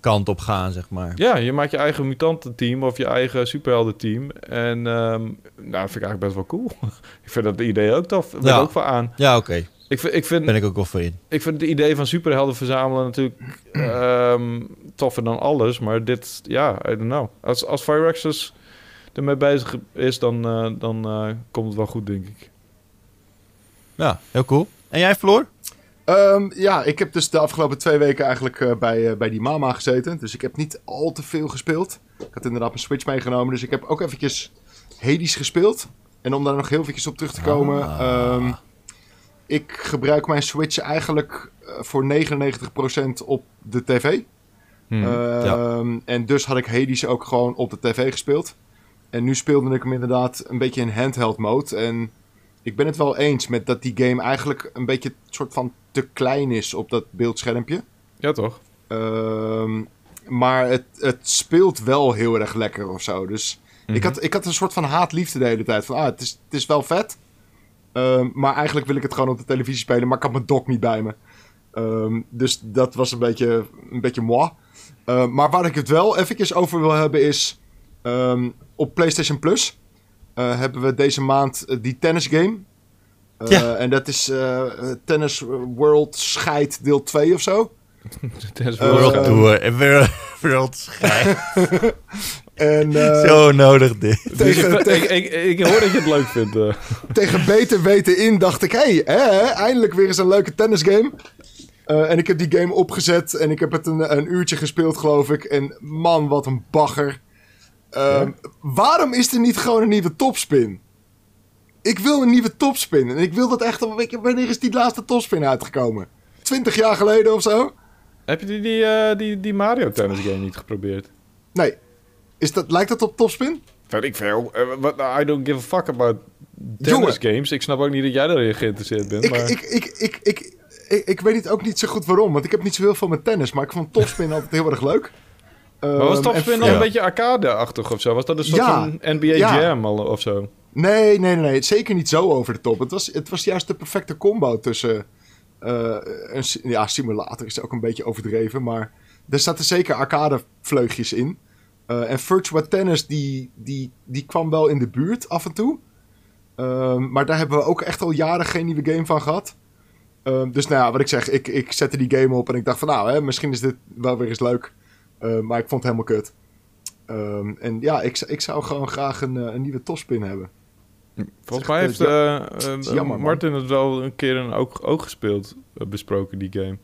kant op gaan, zeg maar. je maakt je eigen mutantenteam of je eigen superheldenteam. En ehm nou, dat vind ik eigenlijk best wel cool. ik vind dat idee ook tof. Ik ben Ja. ook voor aan. Ja, oké. Ik vind, ik, vind, Ben ik ook wel voor in. ik vind het idee van superhelden verzamelen natuurlijk ehm, toffer dan alles. Maar dit, ja, I don't know. Als, als ermee bezig is, dan, eh, dan komt het wel goed, denk ik. Ja, heel cool. En jij, Floor? Ehm, ja, ik heb dus de afgelopen twee weken eigenlijk eh, bij, eh, bij die mama gezeten. Dus ik heb niet al te veel gespeeld. Ik had inderdaad mijn Switch meegenomen. Dus ik heb ook eventjes Hades gespeeld. En om daar nog heel eventjes op terug te komen. Ah. ehm, ik gebruik mijn Switch eigenlijk eh, voor 99% op de tv. Hm. Ehm, En dus had ik Hades ook gewoon op de tv gespeeld. En nu speelde ik hem inderdaad een beetje in handheld mode. En ik ben het wel eens met dat die game eigenlijk een beetje een soort van te klein is op dat beeldschermpje. ja, toch? Ehm, maar het, het speelt wel heel erg lekker of zo. Dus Mhm. ik, had, ik had een soort van haat-liefde de hele tijd. Van, ah, het is, het is wel vet. Ehm, maar eigenlijk wil ik het gewoon op de televisie spelen. Maar ik had mijn dock niet bij me. Ehm, dus dat was een beetje, een beetje moi. Maar waar ik het wel eventjes over wil hebben is... op PlayStation Plus eh, hebben we deze maand eh, die tennis game. Eh, Ja. En dat is eh, Tennis World Scheid deel 2 of zo. Het is wel World. Tour en World, Schijf. En eh, Zo nodig dit. Dus tegen, ik, tegen, ik, ik, ik hoor dat je het leuk vindt. eh. tegen beter weten in dacht ik... Hé, hey, hè, eindelijk weer eens een leuke tennisgame. Eh, en ik heb die game opgezet en ik heb het een, een uurtje gespeeld, geloof ik. En man, wat een bagger. Ehm, Waarom is er niet gewoon een nieuwe topspin? Ik wil een nieuwe topspin. En ik wil dat echt... Wanneer is die laatste topspin uitgekomen? Twintig jaar geleden of zo? Heb je die, die, eh, die, die Mario Tennis game niet geprobeerd? Nee. Is dat, lijkt dat op topspin? Weet ik veel. Eh, wat- I don't give a fuck about tennis games. Ik snap ook niet dat jij erin geïnteresseerd bent. Ik, maar... ik, ik, ik, ik, ik, ik weet het ook niet zo goed waarom. Want ik heb niet zo heel veel met tennis. Maar ik vond topspin altijd heel erg leuk. Maar was Ehm, Topspin en- dan ja. een beetje arcade-achtig of zo? Was dat een soort van NBA Ja. Jam al, of zo? Nee, nee, nee, nee. Zeker niet zo over de top. Het was, het was juist de perfecte combo tussen... eh, een, ja, simulator is ook een beetje overdreven. Maar er zaten zeker arcade vleugjes in. Eh, en Virtua Tennis, die, die, die kwam wel in de buurt af en toe. Ehm, maar daar hebben we ook echt al jaren geen nieuwe game van gehad. Ehm, dus nou ja, wat ik zeg, ik, ik zette die game op en ik dacht van nou, hè, misschien is dit wel weer eens leuk. Eh, maar ik vond het helemaal kut. Ehm, en ja, ik, ik zou gewoon graag een, eh, een nieuwe topspin hebben. Volgens mij heeft eh, jammer. Martin het wel een keer ook, ook gespeeld, besproken, die game.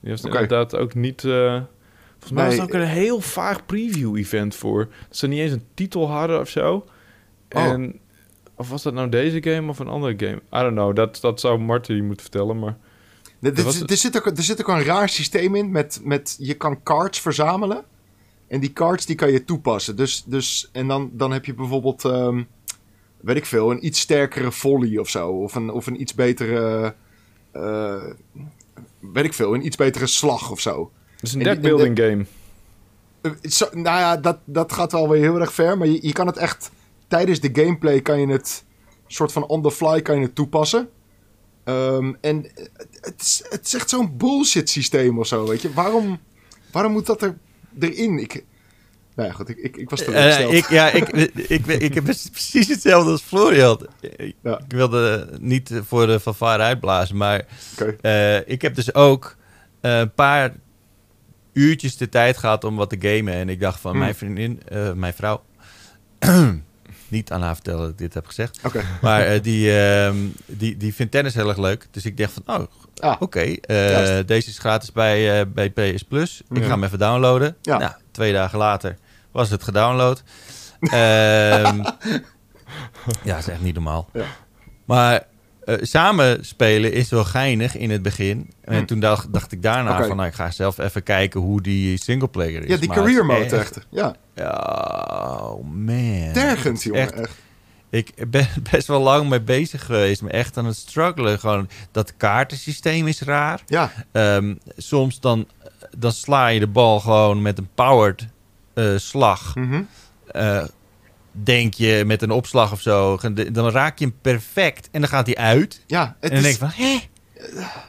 Die was er inderdaad ook niet... volgens mij was het ook een heel vaag preview-event voor. Dat ze niet eens een titel hadden of zo. Oh. En... Of was dat nou deze game of een andere game? I don't know, dat, dat zou Martin je moeten vertellen, maar... Er, er- er zit ook, er zit ook een raar systeem in met, met je kan cards verzamelen. En die cards die kan je toepassen. Dus, dus, en dan, dan heb je bijvoorbeeld, ehm, weet ik veel, een iets sterkere volley of zo. Of een, of een iets betere, eh, weet ik veel, een iets betere slag of zo. Het is een deckbuilding game. Eh, zo- nou ja, dat, dat gaat wel weer heel erg ver. Maar je, je kan het echt, tijdens de gameplay kan je het, soort van on the fly kan je het toepassen. Ehm, en het, het is, het is echt zo'n bullshit systeem of zo, weet je. Waarom, Waarom moet dat er, erin? Ik, nou ja, goed, ik, ik, ik was Eh, teleurgesteld. ik, ja, ik, ik, ik, heb precies hetzelfde als Florian. Ik, Ja. ik wilde niet voor de fanfare uitblazen, maar eh, ik heb dus ook eh, een paar uurtjes de tijd gehad om wat te gamen. En ik dacht van, Hmm. mijn vriendin, eh, mijn vrouw... niet aan haar vertellen dat ik dit heb gezegd. Maar eh, die, ehm, die, die vindt tennis heel erg leuk. Dus ik dacht van, oh, Ah, oké. eh, deze is gratis bij, eh, bij PS Plus. Ik Ja. ga hem even downloaden. Ja. Nou, twee dagen later was het gedownload. Ehm ja, dat is echt niet normaal. Ja. Maar eh, samen spelen is wel geinig in het begin. En Hm. toen dacht, dacht ik daarna van, nou, ik ga zelf even kijken hoe die singleplayer is. ja, die Maar career mode echt. Ja, Ja, oh man. tergend, jongen. echt- Echt. ik ben best wel lang mee bezig geweest, maar echt aan het struggelen. Gewoon dat kaartensysteem is raar. Ja, Ehm, soms dan, dan sla je de bal gewoon met een powered eh, slag. mhm. Eh, denk je met een opslag of zo. Dan raak je hem perfect en dan gaat hij uit. ja het en dan is... denk je van, hé,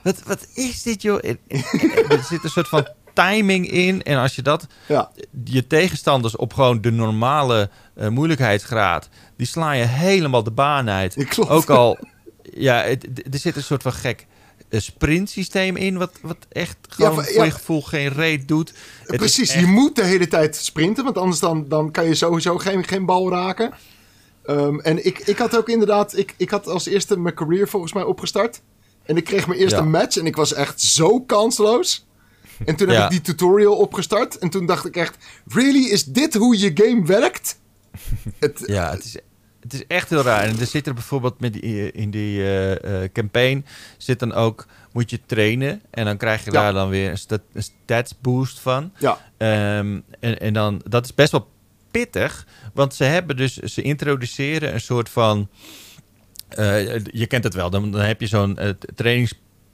wat, wat is dit joh? En- en- en er zit een soort van timing in. En als je dat Ja, je tegenstanders op gewoon de normale eh, moeilijkheidsgraad, die sla je helemaal de baan uit. Klopt. Ook al, ja, het- er zit een soort van gek sprintsysteem in, wat, wat echt gewoon voor ja. je gevoel geen reet doet. Het precies. echt- Je moet de hele tijd sprinten, want anders dan, dan kan je sowieso geen, geen bal raken. Ehm, en ik, ik had ook inderdaad... Ik, ik had als eerste mijn career volgens mij opgestart. En ik kreeg mijn eerste Ja. match en ik was echt zo kansloos. En toen heb ik die tutorial opgestart. En toen dacht ik echt... Really? Is dit hoe je game werkt? Het, Ja, het is, het is echt heel raar. En er zit er bijvoorbeeld met die, in die eh, eh, campaign zit dan ook moet je trainen en dan krijg je Ja. daar dan weer een, stat, een stats boost van. Ja, Ehm, en, en dan dat is best wel pittig, want ze hebben dus ze introduceren een soort van eh, je kent het wel, dan, dan heb je zo'n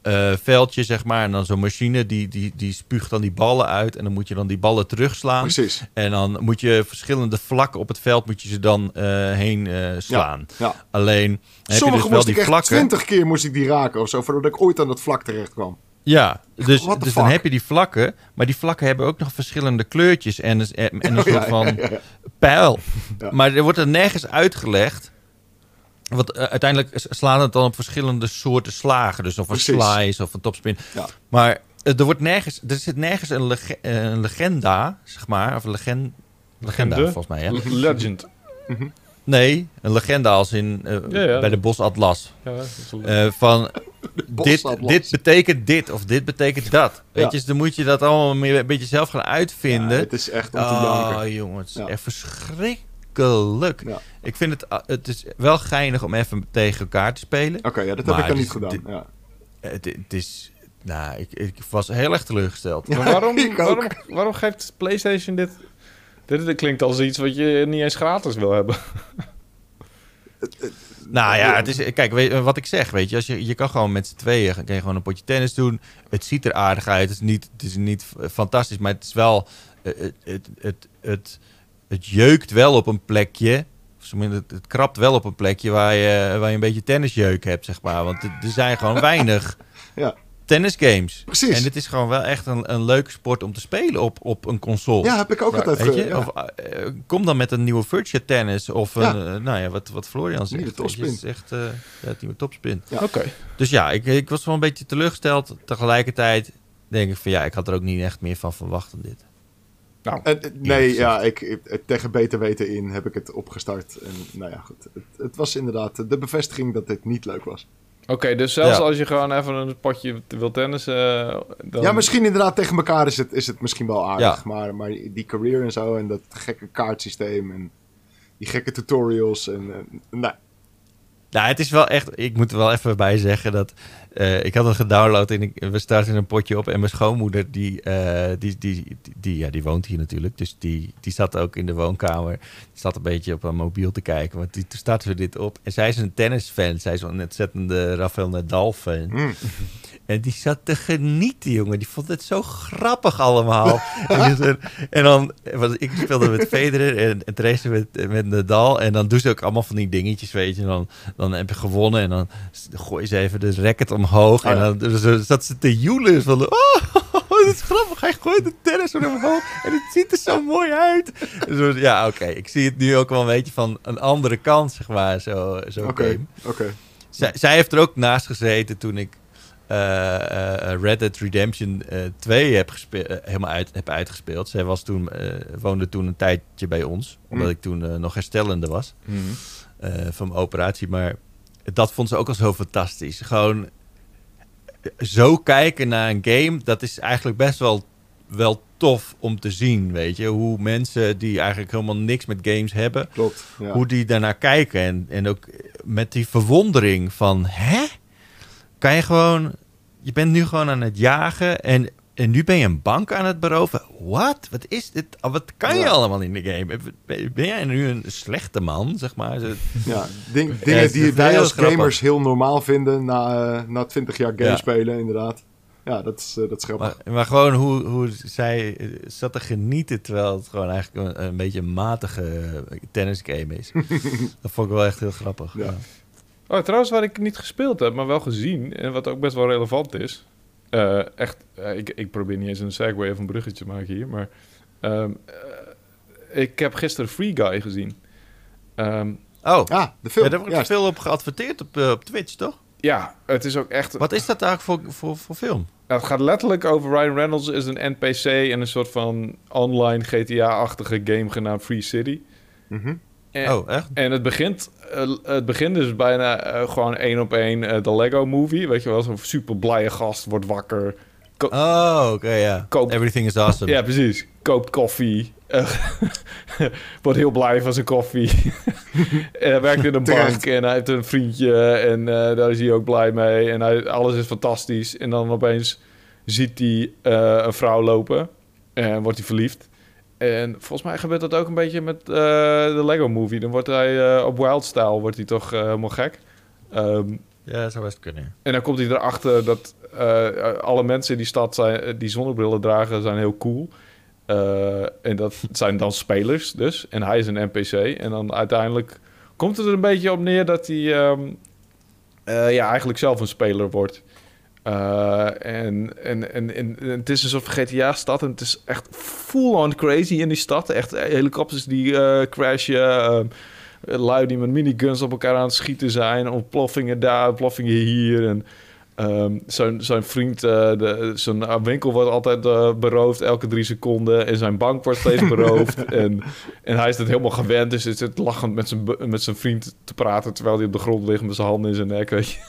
eh, trainingsveldje zeg maar en dan zo'n machine die, die, die spuugt dan die ballen uit en dan moet je dan die ballen terugslaan. precies. En dan moet je verschillende vlakken op het veld moet je ze dan eh, heen eh, slaan. Ja. Alleen heb je Sommige dus wel die vlakken. twintig keer moest ik die raken of zo, voordat ik ooit aan dat vlak terecht kwam. Ja, dus, dus dan heb je die vlakken, maar die vlakken hebben ook nog verschillende kleurtjes en, een- en een Oh, soort ja, van pijl. Maar er wordt er nergens uitgelegd. Want eh, uiteindelijk slaan het dan op verschillende soorten slagen. Dus of een Precies. slice of een topspin. Ja. Maar eh, er, wordt nergens, er zit nergens een, lege- eh, een legenda, zeg maar. Of een legend, legenda, Legende? volgens mij. Hè? Legend. Nee, een legenda als in eh, Ja, ja. bij de bosatlas. Ja, Eh, van dit, Bosatlas. dit betekent dit of dit betekent dat. Weet je, dus dan moet je dat allemaal meer een beetje zelf gaan Ja, uitvinden. het is echt om te oh, janken. jongen, het is Ja. echt verschrikkelijk. Ja. Ik vind het, ah, het is wel geinig om even tegen elkaar te spelen. Oké, ja, dat heb ik dan niet gedaan. Ja. Het, het is, nou, ik, ik was heel erg teleurgesteld. Maar waarom, waarom, waarom geeft PlayStation dit? dit? Dit klinkt als iets wat je niet eens gratis wil hebben. Nou ja, het is, kijk, weet, wat ik zeg, weet je, als je, je kan gewoon met z'n tweeën, kan je gewoon een potje tennis doen. Het ziet er aardig uit, het is niet, het is niet fantastisch, maar het is wel, eh, het, het, het, het, het jeukt wel op een plekje, of zo min, het, het krabt wel op een plekje waar je, waar je een beetje tennisjeuk hebt, zeg maar. Want er zijn gewoon weinig Ja. tennisgames. Precies. En het is gewoon wel echt een, een leuke sport om te spelen op, op een console. ja, heb ik ook Ja, altijd Weet je? ja. Of, eh, eh, kom dan met een nieuwe Virtua Tennis of een, Ja. eh, nou ja, wat, wat Florian zegt. Nieuwe weet je, topspin. Is echt, eh ja, nieuwe topspin. Ja. Oké. Dus ja, ik, ik was wel een beetje teleurgesteld. Tegelijkertijd denk ik van ja, ik had er ook niet echt meer van verwacht dan dit. Nou, En, eh, nee, ja, ik, ik- tegen beter weten in heb ik het opgestart. En nou ja, goed. Het, het was inderdaad de bevestiging dat dit niet leuk was. Oké, dus zelfs Ja. als je gewoon even een potje wil tennissen... eh, dan... Ja, misschien inderdaad tegen elkaar is het, is het misschien wel aardig. Ja. Maar, maar die career en zo en dat gekke kaartsysteem en die gekke tutorials. En, en, nou, Nou, het is wel echt. Ik moet er wel even bij zeggen dat. Eh, ik had het gedownload en ik, we starten een potje op. En mijn schoonmoeder, die, eh, die, die, die, die- ja, die woont hier natuurlijk. Dus die, die zat ook in de woonkamer. Die zat een beetje op een mobiel te kijken. Want die, toen startten we dit op. En zij is een tennisfan. Zij is een ontzettende Rafael Nadal-fan. mm. En die zat te genieten, jongen. Die vond het zo grappig allemaal. en, dus er- en dan, want ik speelde met Federer en, en Trace met, met Nadal. En dan doen ze ook allemaal van die dingetjes, weet je. Dan, dan heb je gewonnen en dan gooi je ze even de racket omhoog. Oh, en dan dus, zat ze te joelen van, oh, oh, dit is grappig. Hij gooit de tennis omhoog en het ziet er zo mooi uit. Dus, ja, oké. Ik zie het nu ook wel een beetje van een andere kant, zeg maar, zo, zo Oké, oké. Zij, zij heeft er ook naast gezeten toen ik eh, Red Dead Redemption eh 2 heb gespe- eh, helemaal uit, heb uitgespeeld. Zij was toen, woonde toen een tijdje bij ons, omdat Mm. ik toen nog herstellende was eh, van mijn operatie. Maar dat vond ze ook al zo fantastisch. Gewoon zo kijken naar een game, dat is eigenlijk best wel, wel tof om te zien, weet je. Hoe mensen die eigenlijk helemaal niks met games hebben, Klopt. Ja. hoe die daarnaar kijken. En, en ook met die verwondering van, hè? Kan je gewoon, je bent nu gewoon aan het jagen en, en nu ben je een bank aan het beroven. Wat? Wat is dit? Oh, Wat kan je Ja. allemaal in de game? Ben, jij nu een slechte man, zeg maar? Ja, ding- Ja, dingen die wij als grappig. gamers heel normaal vinden na, eh, na 20 jaar game Ja. spelen, inderdaad. Ja, dat is, eh, dat is grappig. Maar, maar gewoon hoe, hoe zij eh, zat te genieten terwijl het gewoon eigenlijk een, een beetje een matige tennisgame is. dat vond ik wel echt heel grappig. Ja. Ja. Oh, trouwens, wat ik niet gespeeld heb, maar wel gezien, en wat ook best wel relevant is. Eh, echt, eh, ik, ik probeer niet eens een segue of een bruggetje te maken hier, maar ehm, eh, ik heb gisteren Free Guy gezien. Ehm, Oh, Ah, de film. ja, daar wordt Juist. veel op geadverteerd op, op Twitch, toch? ja, het is ook echt. Wat is dat eigenlijk voor, voor, voor film? Het gaat letterlijk over Ryan Reynolds is een NPC en een soort van online GTA-achtige game genaamd Free City. Mhm. En, Oh, echt? en het begint, eh, het begint dus bijna eh, gewoon één op één eh, de Lego Movie, weet je wel, zo'n super blije gast wordt wakker, Oh, oké, ja. Everything is awesome. Ja, precies. Koopt koffie. wordt heel blij van zijn koffie. en hij werkt in een bank en hij heeft een vriendje en eh, daar is hij ook blij mee. En hij, alles is fantastisch. En dan opeens ziet hij eh, een vrouw lopen en wordt hij verliefd. En volgens mij gebeurt dat ook een beetje met eh, de Lego Movie. Dan wordt hij eh, op Wild Style wordt hij toch eh, helemaal gek. Ehm, Ja, dat zou best kunnen. en dan komt hij erachter dat alle mensen in die stad zijn, die zonnebrillen dragen, zijn heel cool. En dat zijn dan spelers dus. En hij is een NPC. En dan uiteindelijk komt het er een beetje op neer dat hij ehm, eh, ja, eigenlijk zelf een speler wordt. Eh, en, en, en, en, het is soort GTA-stad en het is echt full-on crazy in die stad. Echt helikopters die eh, crashen, lui die met miniguns op elkaar aan het schieten zijn, ontploffingen daar, ontploffingen hier. En ehm, zijn, zijn vriend, eh, de, zijn eh, winkel wordt altijd eh, beroofd elke drie seconden en zijn bank wordt steeds beroofd. en, en hij is het helemaal gewend, dus hij zit lachend met zijn, met zijn vriend te praten terwijl hij op de grond ligt met zijn handen in zijn nek, weet je.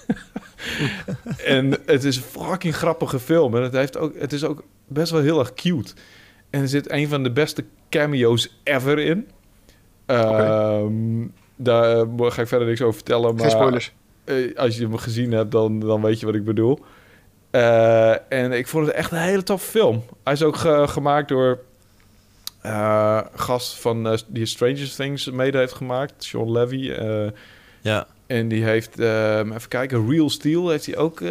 en het is een fucking grappige film. En het, heeft ook, het is ook best wel heel erg cute. En er zit een van de beste cameo's ever in. Ehm, Daar ga ik verder niks over vertellen. Maar spoilers. Eh, als je hem gezien hebt, dan, dan weet je wat ik bedoel. Eh, en ik vond het echt een hele toffe film. Hij is ook ge- gemaakt door eh gast van die Stranger Things mede heeft gemaakt, Sean Levy. Ja. en die heeft, even kijken, Real Steel heeft hij ook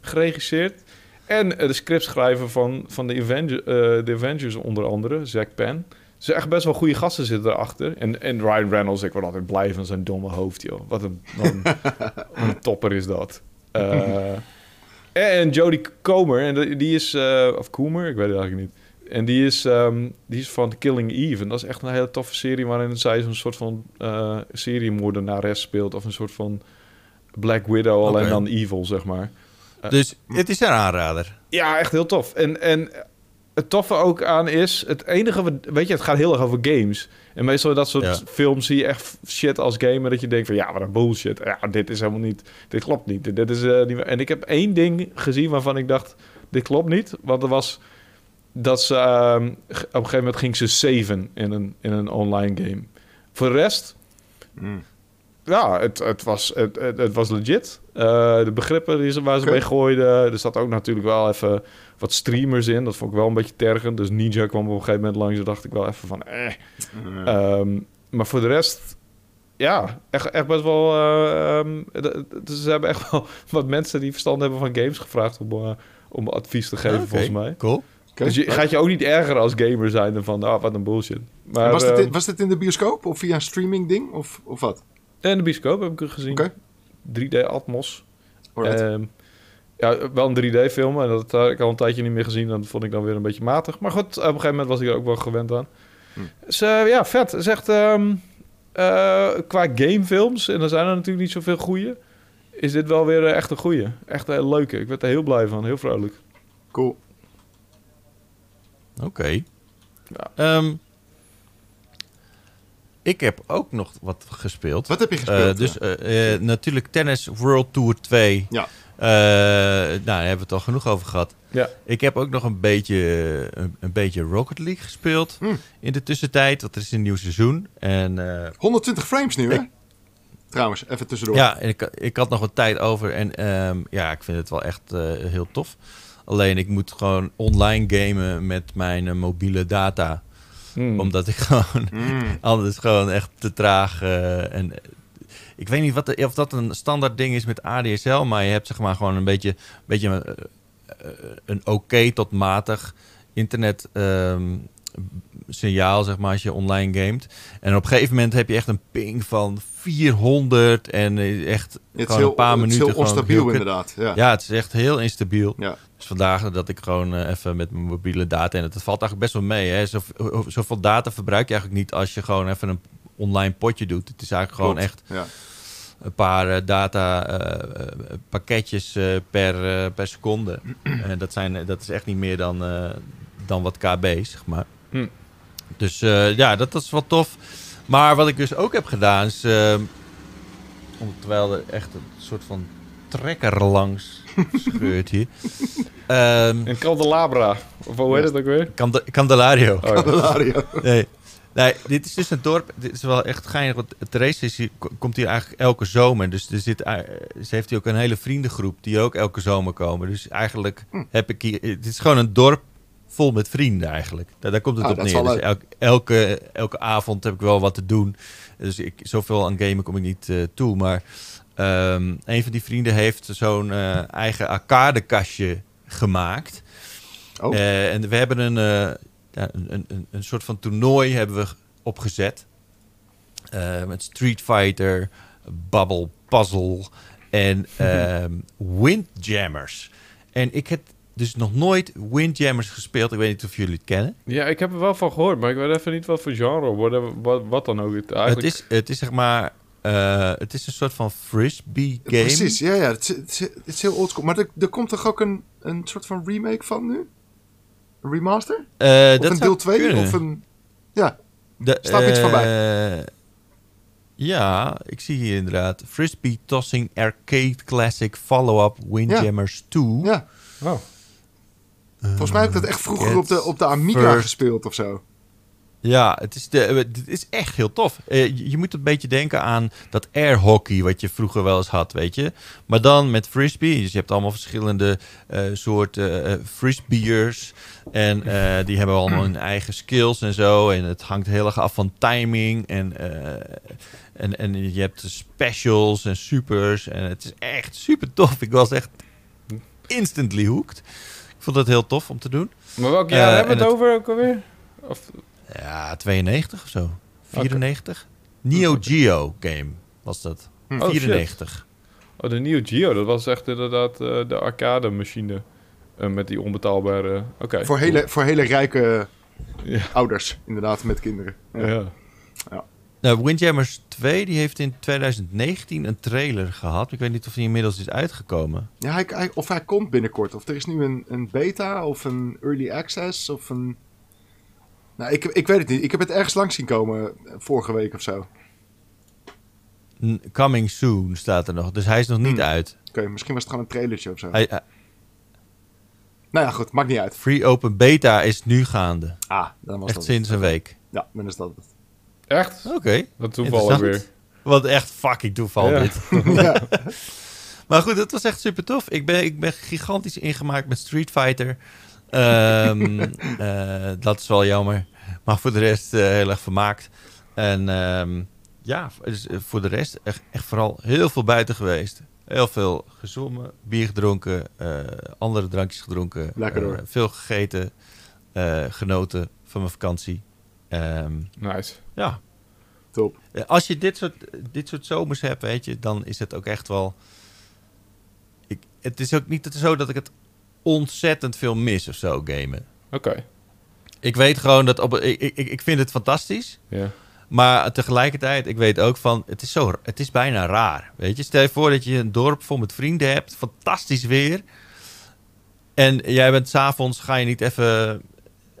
geregisseerd. En de scriptschrijver van, van de, Avenger, de Avengers onder andere, Zack Penn. Dus echt best wel goede gasten zitten erachter. En, en Ryan Reynolds, ik word altijd blij van zijn domme hoofd, joh. Wat een, wat een, topper is dat. Eh, en Jodie Comer, en die- is... eh, of Coomer, ik weet het eigenlijk niet. En die is, ehm, die is van Killing Eve. En dat is echt een hele toffe serie... waarin zij zo'n soort van eh seriemoordenares speelt... of een soort van Black Widow, alleen Oké. dan evil, zeg maar. Dus het is een aanrader. Ja, echt heel tof. En, en het toffe ook aan is... het enige... wat- Weet je, het gaat heel erg over games. En meestal in dat soort Ja. films zie je echt shit als gamer... dat je denkt van, ja, wat een bullshit. Ja, dit is helemaal niet... Dit klopt niet. Dit is, eh, niet en ik heb één ding gezien waarvan ik dacht... dit klopt niet. Want er was... dat ze... ehm, op een gegeven moment ging ze saven in een, in een online game. Voor de rest... Mm. Ja, het, het, was, het, het, het was legit. Eh, de begrippen die ze, waar ze mee gooiden. Er zat ook natuurlijk wel even wat streamers in. Dat vond ik wel een beetje tergend. Dus Ninja kwam op een gegeven moment langs. En dacht ik wel even van... Eh. Eh, Ehm, maar voor de rest... Ja, echt, echt best wel... eh, ehm, d- ze hebben echt wel wat mensen die verstand hebben van games gevraagd... om, eh, om advies te geven, Ah, volgens mij. Cool. Dus je gaat je ook niet ergeren als gamer zijn... en van, ah, wat een bullshit. Maar, was, dit, ehm, in- was dit in de bioscoop of via een streaming ding of, of wat? en de bioscoop heb ik gezien. Oké. 3D Atmos. Ja, wel een 3D-film. En dat had ik al een tijdje niet meer gezien. Dat vond ik dan weer een beetje matig. Maar goed, op een gegeven moment was ik er ook wel gewend aan. Hm. Dus eh, ja, vet. Het is echt... ehm, eh, qua gamefilms, en er zijn er natuurlijk niet zoveel goeie... is dit wel weer eh, echt een goeie. Echt een heel leuke. Ik werd er heel blij van. Heel vrolijk. Cool. Oké. Ja. Ehm, ik heb ook nog wat gespeeld. Wat heb je Eh, gespeeld? dus eh, eh, natuurlijk Tennis World Tour 2. Ja. Eh, nou, daar hebben we het al genoeg over gehad. Ja. Ik heb ook nog een beetje, een, een beetje Rocket League gespeeld Hmm. in de tussentijd. Er is een nieuw seizoen. En eh, 120 frames nu, hè? Trouwens, even tussendoor. ja, ik, ik had nog wat tijd over. En ehm, ja, ik vind het wel echt eh, heel tof. Alleen ik moet gewoon online gamen met mijn eh, mobiele data. Hmm. Omdat ik gewoon Mm. Anders gewoon echt te traag. eh, en eh, ik weet niet wat de- of dat een standaard ding is met ADSL, maar je hebt zeg maar gewoon een beetje, beetje eh, eh, een oké tot matig internet ehm, signaal, zeg maar, als je online gamet. En op een gegeven moment heb je echt een ping van 400 en eh, echt Het heel, een paar het is minuten heel onstabiel heel inderdaad. Ja. Ja, het is echt heel instabiel. Ja. Dus vandaag dat ik gewoon even met mijn mobiele data... en het valt eigenlijk best wel mee. Hè? Zoveel, zoveel data verbruik je eigenlijk niet... als je gewoon even een online potje doet. Het is eigenlijk gewoon Klopt. echt Ja. een paar eh, data eh, eh, pakketjes per, per seconde. En dat, zijn, dat is echt niet meer dan, dan wat kb, zeg maar. Hm. Dus ja, dat, dat is wel tof. Maar wat ik dus ook heb gedaan is... eh, om- terwijl er echt een soort van trekker langs scheurt hier. Ehm En Candelabra. Of hoe heet het ook weer? Cande- Candelario. Oh, ja. Candelario. Nee. Nee, dit is dus een dorp. Dit is wel echt geinig. Want Therese is hier, ko- komt hier eigenlijk elke zomer. Dus er zit, eh, ze heeft hier ook een hele vriendengroep die ook elke zomer komen. Dus eigenlijk Hm. heb ik hier... Het is gewoon een dorp vol met vrienden eigenlijk. Daar, daar komt het Ah, op neer. Dus elke, elke avond heb ik wel wat te doen. Dus ik, zoveel aan gamen kom ik niet eh, toe. Maar ehm, een van die vrienden heeft zo'n eh, eigen arcadekastje gemaakt. Oh. Eh, en we hebben een, eh, ja, een, een- een, een soort van toernooi hebben we opgezet. Eh, met Street Fighter, Bubble Puzzle en ehm, Windjammers. En ik heb dus nog nooit Windjammers gespeeld. Ik weet niet of jullie het kennen. Ja, ik heb er wel van gehoord, maar ik weet even niet wat voor genre, wat, wat, wat dan ook. Het, eigenlijk... Het, is, het is zeg maar... eh, het is een soort van frisbee game. Precies, ja, ja. Het is, het is, het is heel oldschool. Maar er, er komt toch ook een, een soort van remake van nu? Een remaster? Eh, Of dat een deel 2? kunnen. Of een... Ja, De, Staat iets van eh, Ja, ik zie hier inderdaad. Frisbee Tossing Arcade Classic Follow-up Windjammers 2. ja. Oh. Volgens mij heb ik dat echt vroeger op de, op de Amiga First. gespeeld of zo. Ja, het is, de, het is echt heel tof. Eh, je, moet een beetje denken aan dat airhockey wat je vroeger wel eens had, weet je. Maar dan met frisbee. Dus je hebt allemaal verschillende eh, soorten eh frisbeers. En eh, die hebben allemaal hun eigen skills en zo. En het hangt heel erg af van timing. En, eh, en, en je hebt specials en supers. En het is echt super tof. Ik was echt instantly hooked. Ik vond het heel tof om te doen. Maar welk jaar Eh, hebben we het het- over ook alweer? Of, Ja, 92 of zo. 94? Neo Geo game was dat. Hm. Oh, 94. oh, de Neo Geo, dat was echt inderdaad eh, de arcade machine. eh, met die onbetaalbare... Oké. Voor hele, voor hele rijke Ja. ouders, inderdaad, met kinderen. Ja. Ja. Nou, Windjammers 2 die heeft in 2019 een trailer gehad. Ik weet niet of die inmiddels is uitgekomen. Ja, hij, hij- of hij komt binnenkort. Of er is nu een, een beta of een early access of een... Nou, ik, ik weet het niet. Ik heb het ergens langs zien komen eh, vorige week of zo. Oké, Coming soon staat er nog. Dus hij is nog niet Hmm. uit. misschien was het gewoon een trailertje of zo. Hij, hij- Nou ja, goed. Maakt niet uit. free open beta is nu gaande. Ah, dan was Echt dat sinds het. een week. Ja, dan is dat het. Echt? Oké. Dat toeval ook weer. Wat echt fucking toeval Ja. dit. ja. Maar goed, het was echt super tof. Ik ben, ik ben gigantisch ingemaakt met Street Fighter. Ehm, eh, dat is wel jammer. Maar voor de rest eh, heel erg vermaakt. En ehm, ja, dus, eh, voor de rest echt, echt vooral heel veel buiten geweest. Heel veel gezongen, bier gedronken, andere drankjes gedronken. Lekker hoor. veel gegeten, genoten van mijn vakantie. Ehm, Nice. ja, Top. Als je dit soort, dit soort zomers hebt, weet je, dan is het ook echt wel. Ik, het is ook niet zo dat ik het ontzettend veel mis of zo, gamen. Oké. Ik weet gewoon dat op, ik, ik, ik vind het fantastisch. Ja. Maar tegelijkertijd, ik weet ook van, het is, zo, het is bijna raar. Weet je, stel je voor dat je een dorp vol met vrienden hebt, fantastisch weer. En jij bent s'avonds, ga je niet even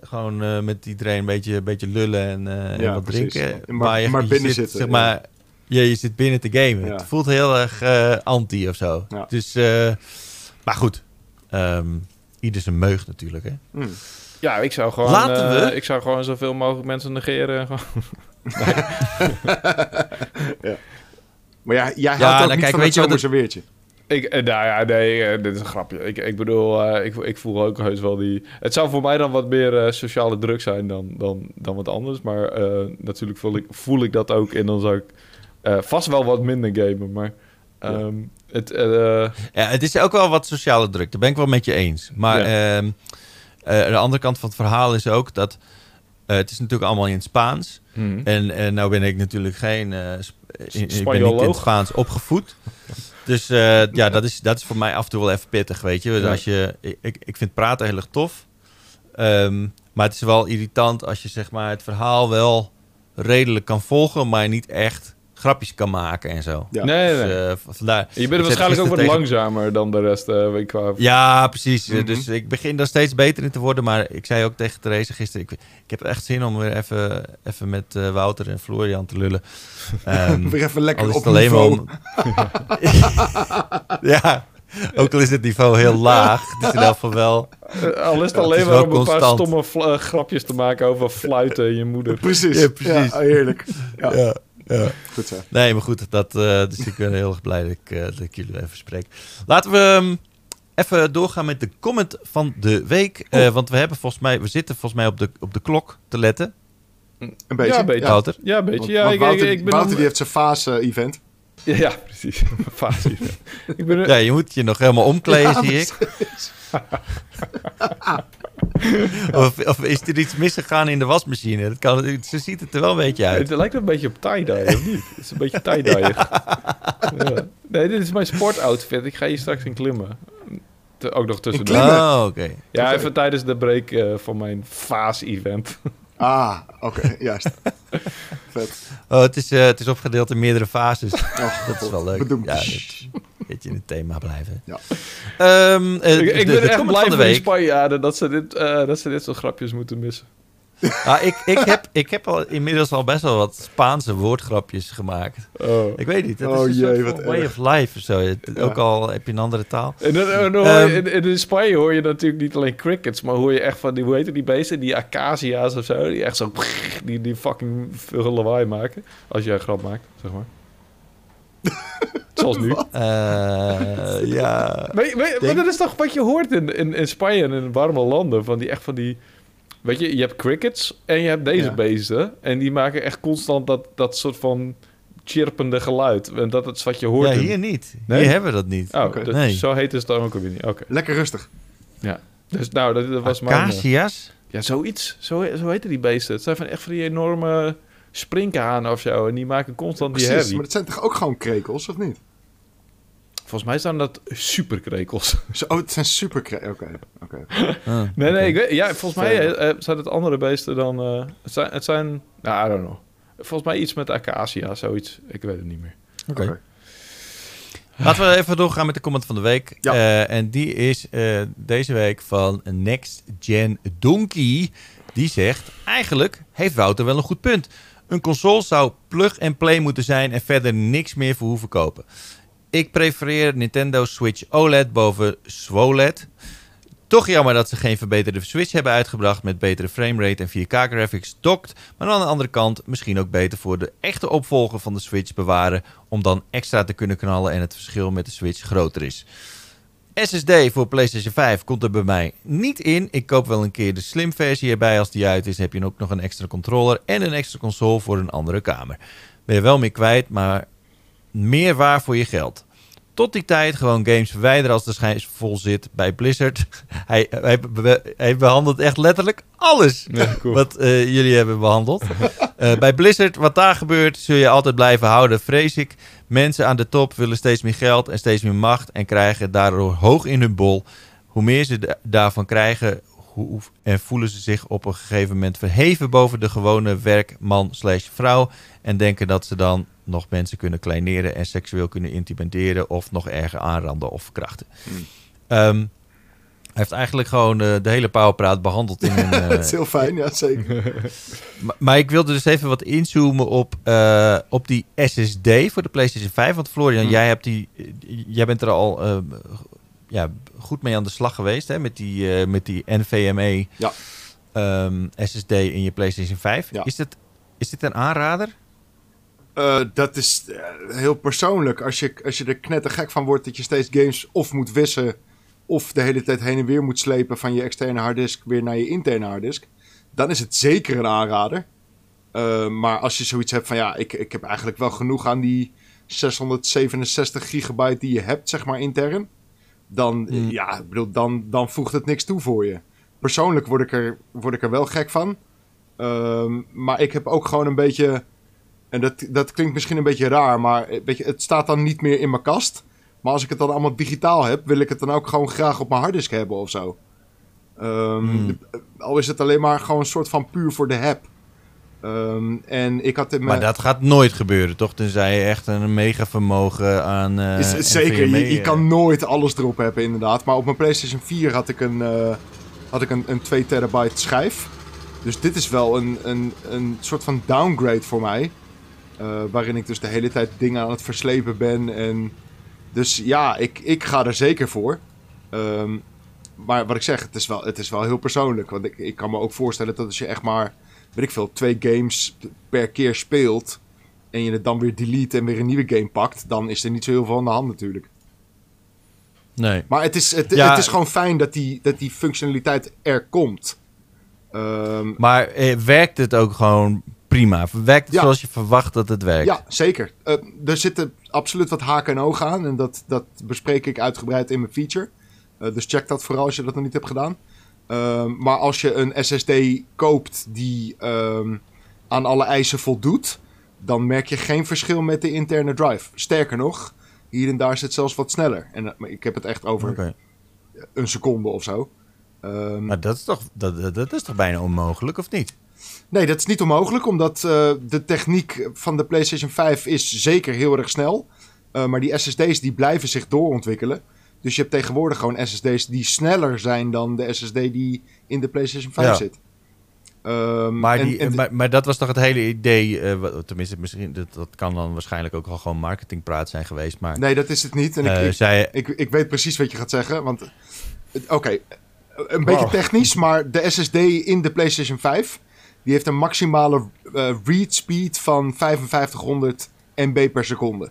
gewoon eh, met iedereen een beetje, een beetje lullen en, eh, en Ja, wat precies. drinken. Maar- je, maar je binnen zit, zitten, Zeg ja. maar, je, zit binnen te gamen. Het voelt heel erg eh, anti of zo. Dus, maar goed, Ehm ieder zijn meug natuurlijk. Hè? Mm. Ja, ik zou gewoon, Laten we- eh, ik zou gewoon zoveel mogelijk mensen negeren. Gewoon- Maar ja, jij houdt Ja, ook nou, niet kijk, van weet het je wat het- zomerse weertje. Ik, eh, nou ja, nee, eh, dit is een grapje. Ik, ik bedoel, eh, ik, ik voel ook heus wel die... Het zou voor mij dan wat meer eh, sociale druk zijn dan, dan, dan wat anders. Maar eh, natuurlijk voel ik, voel ik dat ook. En dan zou ik eh, vast wel wat minder gamen. Maar ehm, het... eh, Ja, het is ook wel wat sociale druk. Daar ben ik wel met je eens. Maar Ja. ehm, eh, de andere kant van het verhaal is ook dat... eh, het is natuurlijk allemaal in het Spaans. hmm. En, en nou ben ik natuurlijk geen... in- ik ben niet in het Spaans opgevoed. Dus ja, dat is, dat is voor mij af en toe wel even pittig, weet je. Dus. Als je ik, ik ik vind praten heel erg tof. Ehm, maar het is wel irritant als je zeg maar, het verhaal wel redelijk kan volgen... maar niet echt grapjes kan maken en zo. Ja. Nee, Dus, nee. eh, vandaar. je bent waarschijnlijk ook wat tegen- langzamer dan de rest. eh, qua... Ja, precies. Eh, Mhm. Dus ik begin daar steeds beter in te worden. Maar ik zei ook tegen Therese gisteren... Ik, ik heb echt zin om weer even, even met eh, Wouter en Florian te lullen. Ehm, Weer even lekker al is op het alleen maar niveau. om... ja, ook al is het niveau heel laag. Het is in elk geval wel... Eh, al is het alleen maar wel om een paar constant. stomme eh, grapjes te maken over fluiten en je moeder. Precies. Ja, precies. Ja, heerlijk. Ja, Ja, ja. goed zo. Nee, maar goed, dat, eh, dus ik ben heel erg blij dat ik, eh, dat ik jullie even spreek. Laten we ehm, even doorgaan met de comment van de week. Eh, want we hebben volgens mij, we zitten volgens mij op de, op de klok te letten. Een beetje. Ja, een beetje. Wouter? Ja, een beetje. Ja, want ik, Wouter, ik, ik ben Wouter die heeft zijn fase-event. Ja, ja, precies. Fase. ik ben Ja, je moet je nog helemaal omkleden, Ja, zie ik. Of, of is er iets misgegaan in de wasmachine? Dat kan, zo ziet het er wel een beetje uit. Het lijkt een beetje op tie-dye, of niet? Het is een beetje tie-dye. Ja. Nee, dit is mijn sportoutfit. Ik ga hier straks in klimmen. Te- ook nog tussendoor. Oh, oké. Ja, even tijdens de break eh, van mijn Faas-event. Ah, oké, juist. Vet. Oh, het is, eh, het is opgedeeld in meerdere fases. Oh, Dat is wel leuk. Bedoemd. Ja, dat, beetje in het thema blijven. Ja. Ehm, eh, ik ik de- ben de echt blij van voor de. Spanjaarden dat ze dit, eh, dat ze dit soort grapjes moeten missen. Ah, ik, ik, heb, ik heb al inmiddels al best wel wat Spaanse woordgrapjes gemaakt. Oh. Ik weet niet, dat Oh is een jee, wat way erg. of life of zo. Ja. Ook al heb je een andere taal. En dan, en dan hoor Ehm. je, in, in Spanje hoor je natuurlijk niet alleen crickets, maar hoor je echt van die, hoe heet die beesten? Die acacia's of zo, die echt zo, die, die fucking veel lawaai maken. Als jij een grap maakt, zeg maar. Zoals nu. Eh, ja. Maar dat is toch wat je hoort in, in, in Spanje en in warme landen. Van die echt van die. Weet je, je hebt crickets en je hebt deze Ja. beesten. En die maken echt constant dat, dat soort van chirpende geluid. En dat is wat je hoort. ja, in- hier niet. Nee? Hier hebben we dat niet. Oh, Oké. dus Nee. zo heet het dan ook alweer niet. Oké. Lekker rustig. Dus nou, dat, dat was mijn... eh, Acacia's? Ja, zoiets. Zo, zo heten die beesten. Het zijn van echt van die enorme sprinkhanen of zo. En die maken constant die Precies, herrie. maar het zijn toch ook gewoon krekels, of niet? Volgens mij zijn dat superkrekels. Zo, oh, het zijn super krekels. Oké, oké. Ah, Nee, nee, ik weet, ja, volgens mij eh, eh, zijn het andere beesten dan... eh, het, zijn, het zijn, nou, I don't know. Volgens mij iets met acacia, zoiets. Ik weet het niet meer. Oké. Laten we even doorgaan met de comment van de week. Ja. Eh, en die is eh, deze week van Next Gen Donkey. Die zegt, eigenlijk heeft Wouter wel een goed punt. Een console zou plug and play moeten zijn en verder niks meer voor hoeven kopen. Ik prefereer Nintendo Switch OLED boven SWOLED. Toch jammer dat ze geen verbeterde Switch hebben uitgebracht met betere framerate en 4K graphics dokt. Maar aan de andere kant misschien ook beter voor de echte opvolger van de Switch bewaren. Om dan extra te kunnen knallen en het verschil met de Switch groter is. SSD voor PlayStation 5 komt er bij mij niet in. Ik koop wel een keer de slim versie erbij. Als die uit is, heb je ook nog een extra controller en een extra console voor een andere kamer. Ben je wel meer kwijt, maar meer waar voor je geld. tot die tijd gewoon games verwijderen als de schijf vol zit bij Blizzard. hij, hij, be- hij behandelt echt letterlijk alles Ja, cool. wat eh, jullie hebben behandeld. Eh, bij Blizzard, wat daar gebeurt, zul je altijd blijven houden, vrees ik. Mensen aan de top willen steeds meer geld en steeds meer macht en krijgen daardoor hoog in hun bol. Hoe meer ze da- daarvan krijgen hoe, en voelen ze zich op een gegeven moment verheven boven de gewone werkman slash vrouw. En denken dat ze dan nog mensen kunnen kleineren en seksueel kunnen intimideren of nog erger aanranden of verkrachten. Hmm. Ehm, hij heeft eigenlijk gewoon eh, de hele powerpraat behandeld in een, eh, dat is heel fijn, ja zeker. maar, maar ik wilde dus even wat inzoomen op, eh, op die SSD voor de PlayStation 5. Want Florian, Hm. jij, hebt die, jij bent er al ja, goed mee aan de slag geweest hè, met, die, eh, met die NVMe Ja. ehm, SSD in je PlayStation 5. Ja. Is, dit, is dit een aanrader? Eh, dat is eh, heel persoonlijk. Als je, als je er knettergek van wordt dat je steeds games of moet wissen... of de hele tijd heen en weer moet slepen van je externe harddisk weer naar je interne harddisk... dan is het zeker een aanrader. Maar als je zoiets hebt van ja, ik, ik heb eigenlijk wel genoeg aan die 667 gigabyte die je hebt, zeg maar intern... dan, eh, Hmm. ja, bedoel, dan, dan voegt het niks toe voor je. Persoonlijk word ik er, word ik er wel gek van. Ehm, maar ik heb ook gewoon een beetje... En dat, dat klinkt misschien een beetje raar, maar eh, weet je, het staat dan niet meer in mijn kast. Maar als ik het dan allemaal digitaal heb, wil ik het dan ook gewoon graag op mijn harddisk hebben of zo. Ehm, de- Al is het alleen maar gewoon een soort van puur voor de heb. Ehm, en ik had. Maar dat gaat nooit gebeuren, toch? Tenzij je echt een mega vermogen aan. eh, Is, is zeker, je, je eh, kan nooit alles erop hebben inderdaad. Maar op mijn PlayStation 4 had ik een, eh, had ik een, een 2 terabyte schijf. Dus dit is wel een, een, een soort van downgrade voor mij. Waarin ik dus de hele tijd dingen aan het verslepen ben. En dus ja, ik, ik ga er zeker voor. Ehm, maar wat ik zeg, het is wel, het is wel heel persoonlijk. Want ik, ik kan me ook voorstellen dat als je echt maar, weet ik veel, twee games per keer speelt. En je het dan weer delete en weer een nieuwe game pakt. Dan is er niet zo heel veel aan de hand natuurlijk. Nee. Maar het is, het, Ja. het is gewoon fijn dat die, dat die functionaliteit er komt. Ehm, Maar eh, werkt het ook gewoon prima? Werkt het Ja. zoals je verwacht dat het werkt? ja, zeker. Eh, er zitten absoluut wat haken en ogen aan. En dat, dat bespreek ik uitgebreid in mijn feature. Eh, dus check dat vooral als je dat nog niet hebt gedaan. Ehm, maar als je een SSD koopt die ehm, aan alle eisen voldoet... dan merk je geen verschil met de interne drive. Sterker nog, hier en daar is het zelfs wat sneller. En eh, ik heb het echt over een seconde of zo. Ehm, Maar dat is, toch, dat, dat- is toch bijna onmogelijk, of niet? Nee, dat is niet onmogelijk, omdat eh, de techniek van de PlayStation 5 is zeker heel erg snel. Eh, maar die SSD's die blijven zich doorontwikkelen. Dus je hebt tegenwoordig gewoon SSD's die sneller zijn dan de SSD die in de PlayStation 5 Ja. zit. Ehm, Maar, en- die, en maar, maar dat was toch het hele idee, eh, tenminste, misschien, dat, dat kan dan waarschijnlijk ook wel gewoon marketingpraat zijn geweest, maar nee, dat is het niet. En ik, eh, ik, zij, ik, ik weet precies wat je gaat zeggen. Want, oké, een beetje Wow. technisch, maar de SSD in de PlayStation 5... die heeft een maximale eh, read speed van 5500 MB per seconde.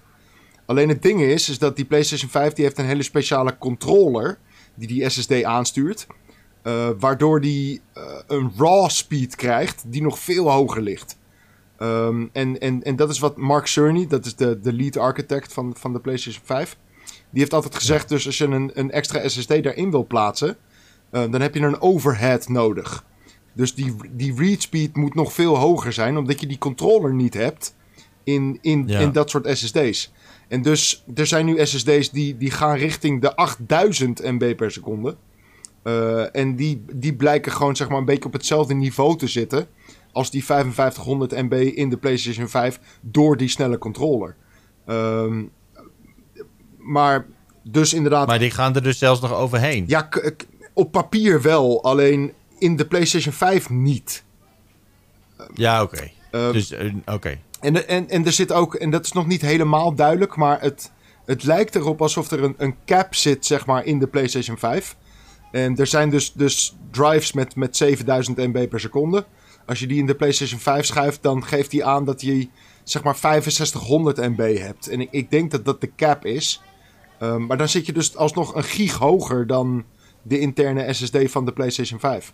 Alleen het ding is, is dat die PlayStation 5 die heeft een hele speciale controller... die die SSD aanstuurt... eh, waardoor die eh, een raw speed krijgt die nog veel hoger ligt. Ehm, en, en, en dat is wat Mark Cerny, dat is de, de lead architect van, van de PlayStation 5... Die heeft altijd gezegd, dus als je een, een extra SSD daarin wil plaatsen, eh, dan heb je een overhead nodig. Dus die, die read speed moet nog veel hoger zijn, omdat je die controller niet hebt in, in, Ja. in dat soort SSD's. En dus er zijn nu SSD's die, die gaan richting de 8000 MB per seconde. Eh, en die, die blijken gewoon zeg maar een beetje op hetzelfde niveau te zitten als die 5500 MB in de PlayStation 5 door die snelle controller. Ehm, maar dus inderdaad, maar die gaan er dus zelfs nog overheen. ja, op papier wel, alleen in de PlayStation 5 niet. Ja, oké. Ehm, Dus, eh, oké. En, en, en er zit ook, en dat is nog niet helemaal duidelijk, maar het, het lijkt erop alsof er een, een cap zit, zeg maar, in de PlayStation 5. En er zijn dus, dus drives met, met 7000 MB per seconde. Als je die in de PlayStation 5 schuift, dan geeft die aan dat je, zeg maar, 6500 MB hebt. En ik, ik denk dat dat de cap is. Ehm, maar dan zit je dus alsnog een gig hoger dan de interne SSD van de PlayStation 5.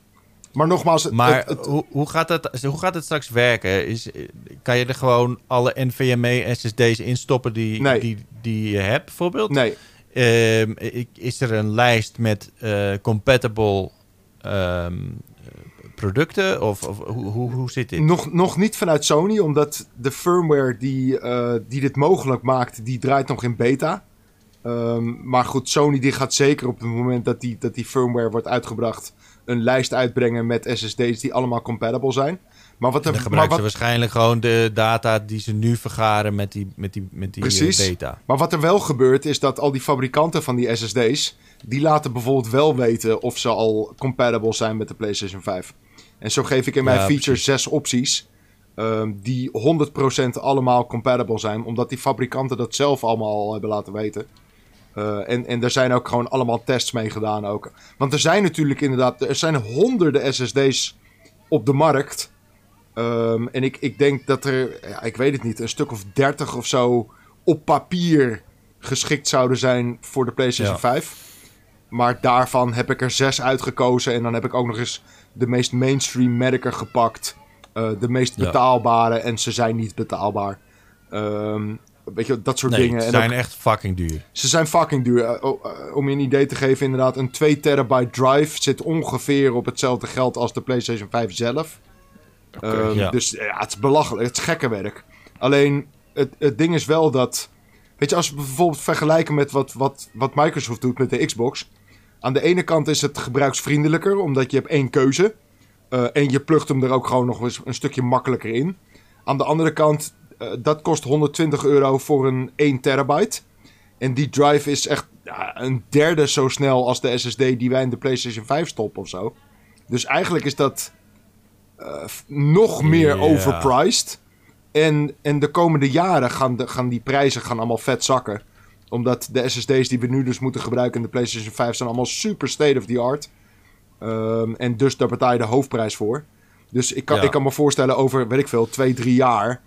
Maar nogmaals, het- Maar het- het- hoe, hoe, gaat het, hoe gaat het straks werken? Is, kan je er gewoon alle NVMe SSD's instoppen die, Nee. die, die je hebt, bijvoorbeeld? nee, Ehm, is er een lijst met eh, compatible ehm, producten? Of, of hoe, hoe, hoe zit dit? nog, nog niet vanuit Sony, omdat de firmware die, eh, die dit mogelijk maakt, die draait nog in beta. Ehm, maar goed, Sony die gaat zeker op het moment dat die, dat die firmware wordt uitgebracht, een lijst uitbrengen met SSD's die allemaal compatible zijn. Maar wat dan maar gebruiken wat, ze waarschijnlijk gewoon de data die ze nu vergaren met die, met die, met die eh, Precies. beta. Maar wat er wel gebeurt is dat al die fabrikanten van die SSD's, die laten bijvoorbeeld wel weten of ze al compatible zijn met de PlayStation 5. En zo geef ik in mijn Ja, feature precies. zes opties ehm, die 100% allemaal compatible zijn, omdat die fabrikanten dat zelf allemaal al hebben laten weten. Eh, en, en er zijn ook gewoon allemaal tests mee gedaan ook. Want er zijn natuurlijk inderdaad, er zijn honderden SSD's op de markt. Ehm, en ik, ik denk dat er, ja, ik weet het niet, een stuk of 30 of zo op papier geschikt zouden zijn voor de PlayStation Ja. 5. Maar daarvan heb ik er zes uitgekozen. En dan heb ik ook nog eens de meest mainstream merken gepakt. Eh, de meest Ja. betaalbare. En ze zijn niet betaalbaar. Ehm, weet je, dat soort Nee, dingen. ze En zijn ook- echt fucking duur. ze zijn fucking duur. Eh, oh, eh, om je een idee te geven, inderdaad, een 2 terabyte drive zit ongeveer op hetzelfde geld als de PlayStation 5 zelf. Ehm, ja. Dus ja, het is belachelijk. Het is gekke werk. Alleen, het, het ding is wel dat... Weet je, als we bijvoorbeeld vergelijken met wat, wat, wat Microsoft doet met de Xbox. Aan de ene kant is het gebruiksvriendelijker, omdat je hebt één keuze. Eh, en je plugt hem er ook gewoon nog eens een stukje makkelijker in. Aan de andere kant, eh, dat kost 120 euro voor een 1 terabyte. En die drive is echt ja, een derde zo snel als de SSD die wij in de PlayStation 5 stoppen of zo. Dus eigenlijk is dat eh, nog meer overpriced. En, en de komende jaren gaan, de, gaan die prijzen gaan allemaal vet zakken. Omdat de SSD's die we nu dus moeten gebruiken in de PlayStation 5 zijn allemaal super state of the art. Ehm, en dus daar betaal je de hoofdprijs voor. Dus ik kan, Ja. ik kan me voorstellen over, weet ik veel, twee, drie jaar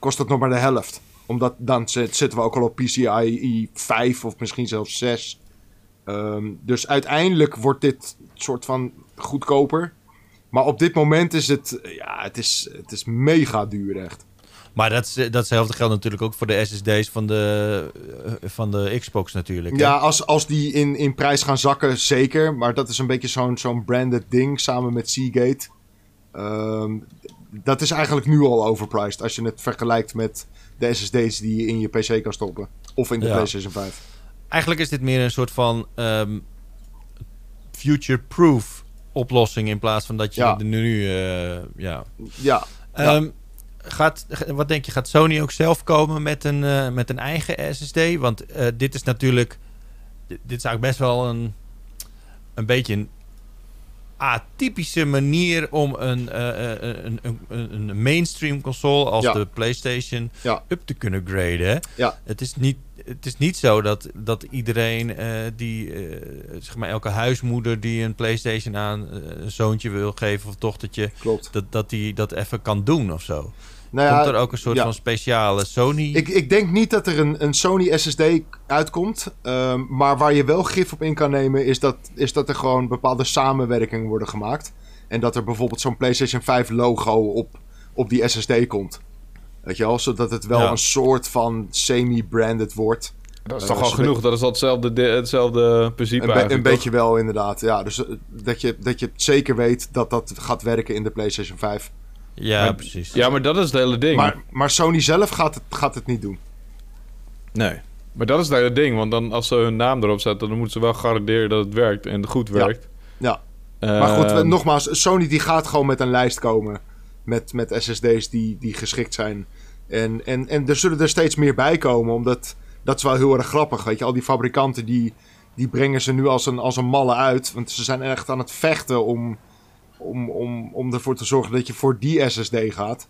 kost het nog maar de helft. Omdat dan zit- zitten we ook al op PCIe 5 of misschien zelfs 6. Ehm, dus uiteindelijk wordt dit soort van goedkoper. Maar op dit moment is het, ja, het is, het is mega duur echt. Maar dat, is- datzelfde geldt natuurlijk ook voor de SSD's van de, eh, van de Xbox natuurlijk. hè? Ja, als, als die in, in prijs gaan zakken, zeker. Maar dat is een beetje zo'n zo'n branded ding samen met Seagate. Ehm, dat is eigenlijk nu al overpriced als je het vergelijkt met de SSD's die je in je PC kan stoppen. Of in de Ja. PlayStation 5. Eigenlijk is dit meer een soort van ehm, future-proof oplossing in plaats van dat je Ja. er nu... eh, ja. Ja, Ehm, gaat, wat denk je, gaat Sony ook zelf komen met een, eh, met een eigen SSD? Want eh, dit is natuurlijk... Dit, dit is eigenlijk best wel een, een beetje een atypische manier om een, eh, eh, een, een, een, een mainstream console als Ja. de PlayStation Ja. up te kunnen graden. Ja. Het is niet, het is niet zo dat, dat iedereen eh, die, eh, zeg maar, elke huismoeder die een PlayStation aan eh, een zoontje wil geven of dochtertje, klopt. dat, dat die dat even kan doen of zo. Nou ja, Komt er ook een soort ja. van speciale Sony? Ik, ik denk niet dat er een, een Sony SSD uitkomt. ehm, maar waar je wel gif op in kan nemen, is dat, is dat er gewoon bepaalde samenwerkingen worden gemaakt. En dat er bijvoorbeeld zo'n PlayStation 5 logo op, op die SSD komt. Weet je wel, zodat het wel Ja. een soort van semi-branded wordt. Dat is Eh, toch al ze- genoeg? Dat is al hetzelfde, hetzelfde principe Een, be- een beetje wel, inderdaad. Ja, dus eh, dat je, dat je zeker weet dat dat gaat werken in de PlayStation 5. Ja, maar- precies. Ja, maar dat is het hele ding. Maar, maar Sony zelf gaat het, gaat het niet doen. Nee. Maar dat is het hele ding. Want dan, als ze hun naam erop zetten, dan moeten ze wel garanderen dat het werkt en goed Ja. werkt. Ja. Maar goed, we- Ehm, nogmaals, Sony die gaat gewoon met een lijst komen met, met SSD's die, die geschikt zijn. En, en, en er zullen er steeds meer bij komen, omdat dat is wel heel erg grappig. Weet je, al die fabrikanten die, die brengen ze nu als een, als een malle uit. Want ze zijn echt aan het vechten om, om, om, om ervoor te zorgen dat je voor die SSD gaat.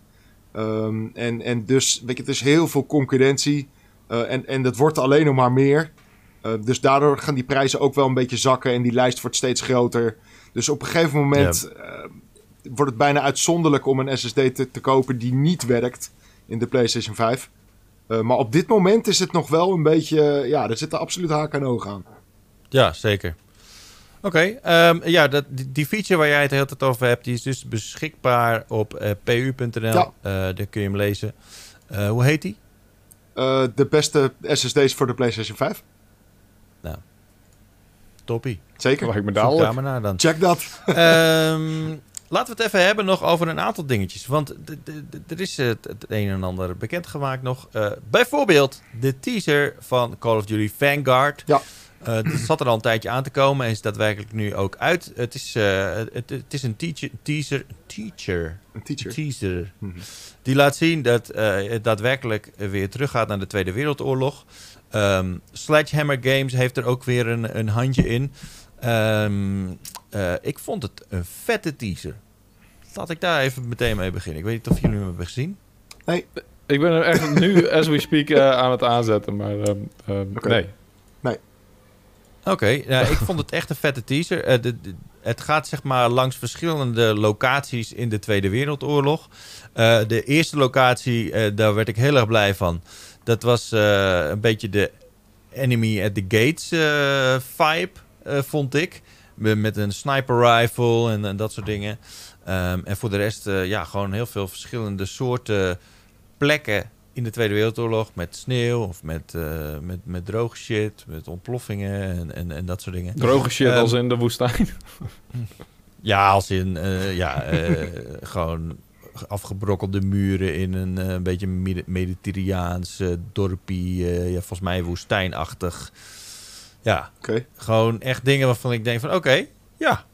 Ehm, en, en dus, weet je, het is heel veel concurrentie. Eh, en, en dat wordt alleen nog maar meer. Eh, dus daardoor gaan die prijzen ook wel een beetje zakken en die lijst wordt steeds groter. Dus op een gegeven moment eh, wordt het bijna uitzonderlijk om een SSD te, te kopen die niet werkt in de PlayStation 5. Eh, maar op dit moment is het nog wel een beetje. ja, er zitten absoluut haken en ogen aan. Ja, zeker. Oké, ehm, ja, dat, die, feature waar jij het de hele tijd over hebt, die is dus beschikbaar op eh, pu.nl. Ja. Eh, daar kun je hem lezen. Eh, hoe heet die? Eh, de beste SSD's voor de PlayStation 5. Toppie. Zeker. Lijkt me daar maar naar dan. Check dat. Ehm, laten we het even hebben nog over een aantal dingetjes. Want er is het, het een en ander bekendgemaakt nog. Eh, bijvoorbeeld de teaser van Call of Duty Vanguard. Ja. Eh, dat zat er al een tijdje aan te komen en is daadwerkelijk nu ook uit. Het is, eh, het, het is een teacher, teaser, teacher, Een teacher. teaser Mhm. die laat zien dat eh, het daadwerkelijk weer teruggaat naar de Tweede Wereldoorlog. Ehm, Sledgehammer Games heeft er ook weer een, een handje in. Ehm, eh, ik vond het een vette teaser. Laat ik daar even meteen mee beginnen. Ik weet niet of jullie hem hebben gezien. Ik ben er echt nu, as we speak, aan het aanzetten. Maar ehm, Oké. nee. Oké, ik vond het echt een vette teaser. Eh, het gaat zeg maar langs verschillende locaties in de Tweede Wereldoorlog. Eh, de eerste locatie, eh, daar werd ik heel erg blij van. Dat was een beetje de Enemy at the Gates vibe, vond ik. Met een sniper rifle en, dat soort dingen. Ehm, en voor de rest, ja, gewoon heel veel verschillende soorten plekken in de Tweede Wereldoorlog. Met sneeuw of met, eh, met, met droge shit, met ontploffingen en, en, en dat soort dingen. Droge shit Ehm, als in de woestijn. Ja, als in, eh, ja, eh, gewoon afgebrokkelde muren in een eh, beetje Medi- Mediterraans dorpie. eh, ja, volgens mij woestijnachtig. Ja, Oké, gewoon echt dingen waarvan ik denk van oké, ja,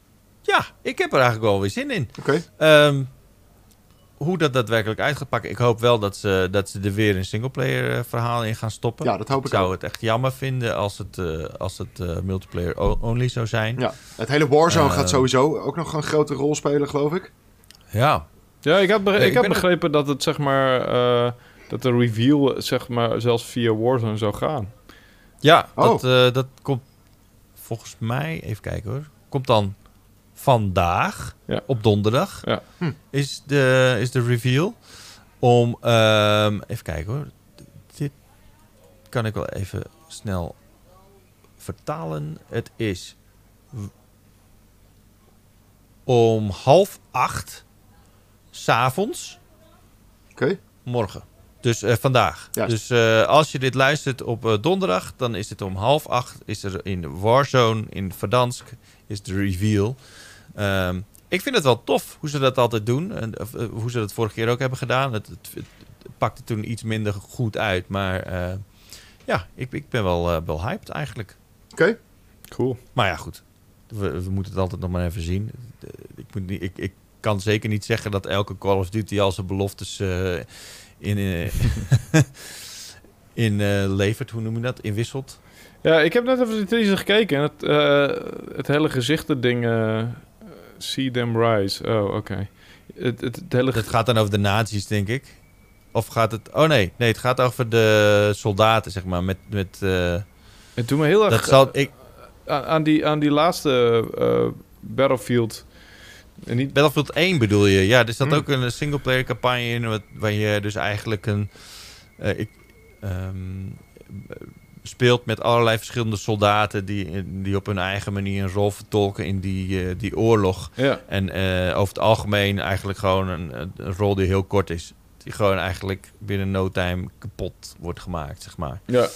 ja, ik heb er eigenlijk wel weer zin in. oké. Ehm, hoe dat daadwerkelijk uit gaat pakken. Ik hoop wel dat ze, dat ze er weer een singleplayer eh, verhaal in gaan stoppen. Ja, dat hoop ik ik zou ook. het echt jammer vinden als het, eh, als het eh, multiplayer only zou zijn. Ja, het hele Warzone gaat sowieso ook nog een grote rol spelen, geloof ik. Ja, Ja, ik, had, ik ik heb ben er- begrepen dat het zeg maar... eh, dat de reveal zeg maar zelfs via Warzone zou gaan. Ja, Oh. dat, eh, dat komt volgens mij, even kijken hoor, komt dan vandaag, Ja. op donderdag, Ja. Hm. is, de, is de reveal. Om, ehm, even kijken hoor, dit kan ik wel even snel vertalen. Het is om half acht, s'avonds, Oké, Morgen. Dus eh, vandaag. Juist. Dus eh, als je dit luistert op eh, donderdag, dan is het om half acht. Is er in Warzone in Verdansk is de reveal. Ehm, ik vind het wel tof hoe ze dat altijd doen. En, of, eh, hoe ze dat vorige keer ook hebben gedaan. Het, het, het pakte toen iets minder goed uit. Maar eh, ja, ik, ik ben wel, eh, wel hyped eigenlijk. oké. Cool. Maar ja, goed. We, we moeten het altijd nog maar even zien. Ik, moet niet, ik, ik kan zeker niet zeggen dat elke Call of Duty al zijn beloftes eh, in, in eh, levert. Hoe noem je dat? Inwisselt. Ja, ik heb net even de teaser gekeken. En het, eh, het hele gezichten-ding... eh, see them rise. Oh, oké. Het, het, het hele... Gaat dan over de nazi's, denk ik. Of gaat het... Oh nee, nee het gaat over de soldaten, zeg maar. Met, met, eh, Het doet me heel erg... dat zal, ik, aan, die, aan die laatste eh, Battlefield... En niet, Battlefield 1 bedoel je? Ja, er zat Hmm. ook een singleplayer campagne in... Wat, waar je dus eigenlijk een... eh, ik, ehm, speelt met allerlei verschillende soldaten... Die, die op hun eigen manier een rol vertolken in die, eh, die oorlog. ja, En eh, over het algemeen eigenlijk gewoon een, een rol die heel kort is. Die gewoon eigenlijk binnen no time kapot wordt gemaakt, zeg maar. ja.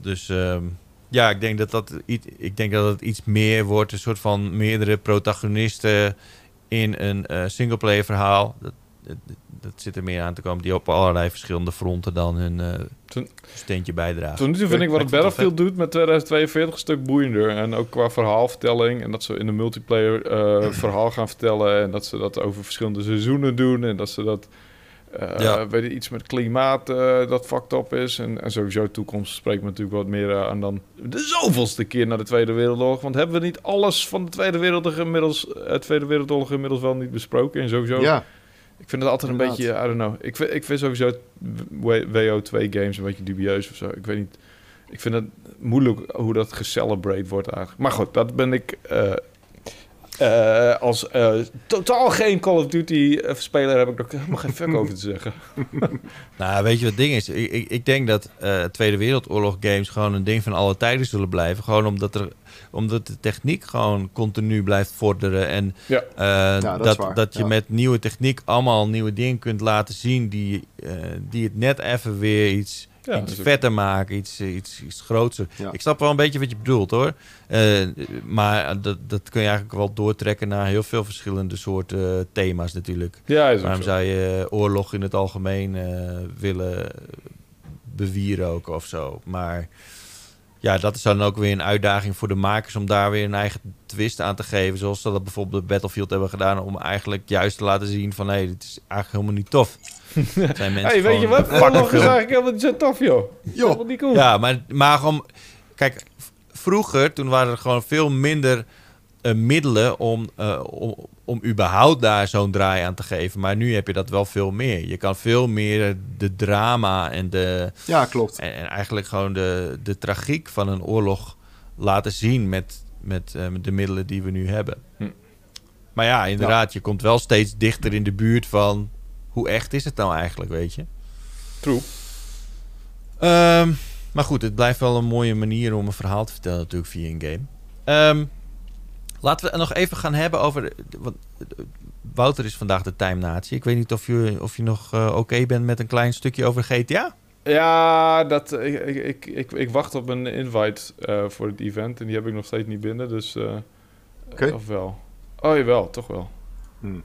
Dus ehm, ja, ik denk dat, dat, iets, ik denk dat het iets meer wordt. Een soort van meerdere protagonisten in een eh singleplayer verhaal. Dat, dat, zit er meer aan te komen. Die op allerlei verschillende fronten dan hun eh Toen- steentje bijdragen. Tot nu toe vind ik wat het Battlefield doet met 2042 een stuk boeiender. En ook qua verhaalvertelling. En dat ze in de multiplayer eh, verhaal gaan vertellen. En dat ze dat over verschillende seizoenen doen. En dat ze dat... eh, Ja. weet je, iets met klimaat dat fucked up is. En, en sowieso toekomst spreekt me natuurlijk wat meer aan dan de zoveelste keer naar de Tweede Wereldoorlog. Want hebben we niet alles van de Tweede Wereldoorlog inmiddels, Tweede Wereldoorlog inmiddels wel niet besproken? En sowieso Ja, ik vind het altijd een Inderdaad. beetje, I don't know. Ik vind, ik vind sowieso W- WO2 games een beetje dubieus of zo. Ik weet niet. Ik vind het moeilijk hoe dat gecelebrate wordt eigenlijk. Maar goed, dat ben ik. eh, Eh, als eh, totaal geen Call of Duty eh, speler heb ik er helemaal geen fuck over te zeggen. Nou, weet je wat het ding is? Ik, ik, ik denk dat eh, Tweede Wereldoorlog games gewoon een ding van alle tijden zullen blijven. Gewoon omdat, er, omdat de techniek gewoon continu blijft vorderen. En Ja. eh, dat dat, waar, dat je ja. met nieuwe techniek allemaal nieuwe dingen kunt laten zien die, eh, die het net even weer iets, Ja, iets ook- vetter maken, iets, eh, iets, iets groter. Ja. Ik snap wel een beetje wat je bedoelt hoor. Eh, maar dat, dat kun je eigenlijk wel doortrekken naar heel veel verschillende soorten eh, thema's natuurlijk. Ja, is ook Waarom zo. zou je oorlog in het algemeen eh, willen bewieroken of zo? Maar ja, dat is dan ook weer een uitdaging voor de makers om daar weer een eigen twist aan te geven. Zoals ze dat bijvoorbeeld bij Battlefield hebben gedaan. Om eigenlijk juist te laten zien van... hé, hey, dit is eigenlijk helemaal niet tof. Zijn mensen hey, weet je wat? Oorlog is eigenlijk helemaal niet zo tof, joh. Joh. Helemaal niet cool. ja, maar, maar gewoon... Kijk, vroeger, toen waren er gewoon veel minder eh, middelen om, eh, om, om überhaupt daar zo'n draai aan te geven. Maar nu heb je dat wel veel meer. Je kan veel meer de drama en, de, Ja, klopt. en, en eigenlijk gewoon de, de tragiek van een oorlog laten zien met, met eh, de middelen die we nu hebben. Hm. Maar ja, inderdaad, je komt wel steeds dichter in de buurt van... hoe echt is het nou eigenlijk, weet je? True. Ehm, maar goed, het blijft wel een mooie manier om een verhaal te vertellen natuurlijk via een game. Ehm, laten we het nog even gaan hebben over... Want Wouter is vandaag de Time Nazi. Ik weet niet of je, of je nog eh, oké bent met een klein stukje over GTA? Ja, dat, ik, ik, ik, ik, ik wacht op een invite eh, voor het event en die heb ik nog steeds niet binnen, dus... eh Oké. Of wel? Oh, jawel, toch wel. Hmm.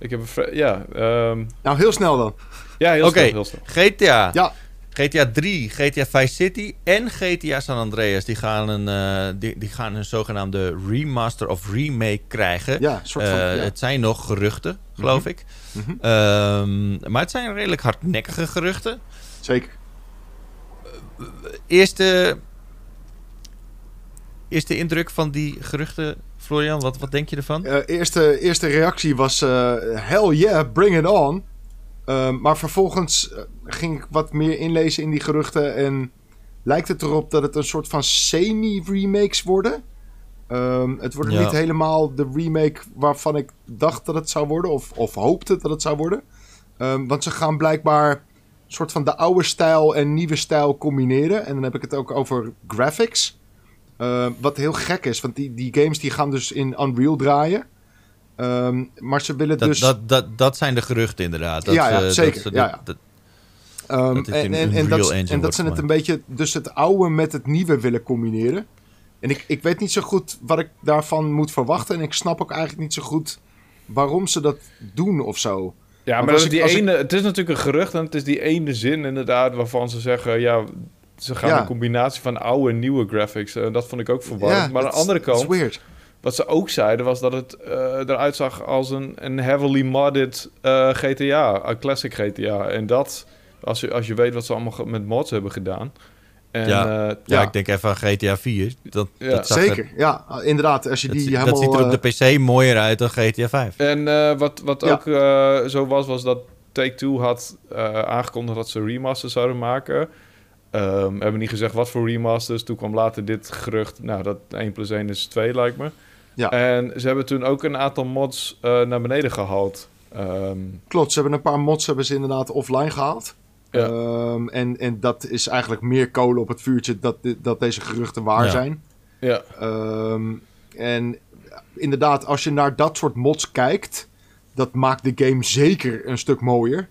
Ik heb een... Ja, ehm, Nou, heel snel dan. ja heel Oké. snel, heel snel. GTA. Ja. GTA 3, GTA Vice City en GTA San Andreas... die gaan een, eh, die, die gaan een zogenaamde remaster of remake krijgen. Ja, een soort van... Eh, ja. Het zijn nog geruchten, geloof ik. Mhm. Ehm, maar het zijn redelijk hardnekkige geruchten. Zeker. Eerste, eerste indruk van die geruchten, Florian, wat, wat denk je ervan? Eh, eerste, eerste reactie was: eh, hell yeah, bring it on. Ehm, maar vervolgens eh, ging ik wat meer inlezen in die geruchten. En lijkt het erop dat het een soort van semi-remakes worden. Ehm, het wordt Ja. niet helemaal de remake waarvan ik dacht dat het zou worden. Of, of hoopte dat het zou worden. Ehm, want ze gaan blijkbaar een soort van de oude stijl en nieuwe stijl combineren. En dan heb ik het ook over graphics. Ehm, wat heel gek is, want die, die games die gaan dus in Unreal draaien. Ehm, maar ze willen Dat, dus... dat, dat, dat zijn de geruchten inderdaad. Dat, Ja, zeker. Ja, dat- ja. dat- Ehm, Dat en, en, en, Unreal dat, Engine en dat wordt ze het een beetje, dus het oude met het nieuwe willen combineren. En ik, ik weet niet zo goed wat ik daarvan moet verwachten. En ik snap ook eigenlijk niet zo goed waarom ze dat doen of zo. Ja, maar dat ik- die als ik- ene, het is natuurlijk een gerucht en het is die ene zin inderdaad waarvan ze zeggen, ja, ze gaan Ja. een combinatie van oude en nieuwe graphics. En dat vond ik ook verwarrend. maar aan de andere kant, weird. wat ze ook zeiden, was dat het eh, eruit zag als een, een heavily modded eh, GTA, een classic GTA. En dat, als je, als je weet wat ze allemaal met mods hebben gedaan. En, Ja. eh, ja, Ja. ik denk even aan GTA 4. Dat, Ja. dat er- Zeker, ja, inderdaad. Als je dat, die zi- dat helemaal... ziet er op eh, de PC mooier uit dan GTA 5. En eh, wat, wat Ja. ook eh, zo was, was dat Take-Two had eh, aangekondigd dat ze remasters zouden maken. Ehm hebben niet gezegd wat voor remasters. Toen kwam later dit gerucht. Nou, dat 1 plus 1 is 2, lijkt me. Ja. En ze hebben toen ook een aantal mods eh, naar beneden gehaald. Ehm, Klopt, ze hebben een paar mods hebben ze inderdaad offline gehaald. Ja. Ehm, en, en dat is eigenlijk meer kolen op het vuurtje dat, dat deze geruchten waar Ja. zijn. ja, en inderdaad, als je naar dat soort mods kijkt, dat maakt de game zeker een stuk mooier.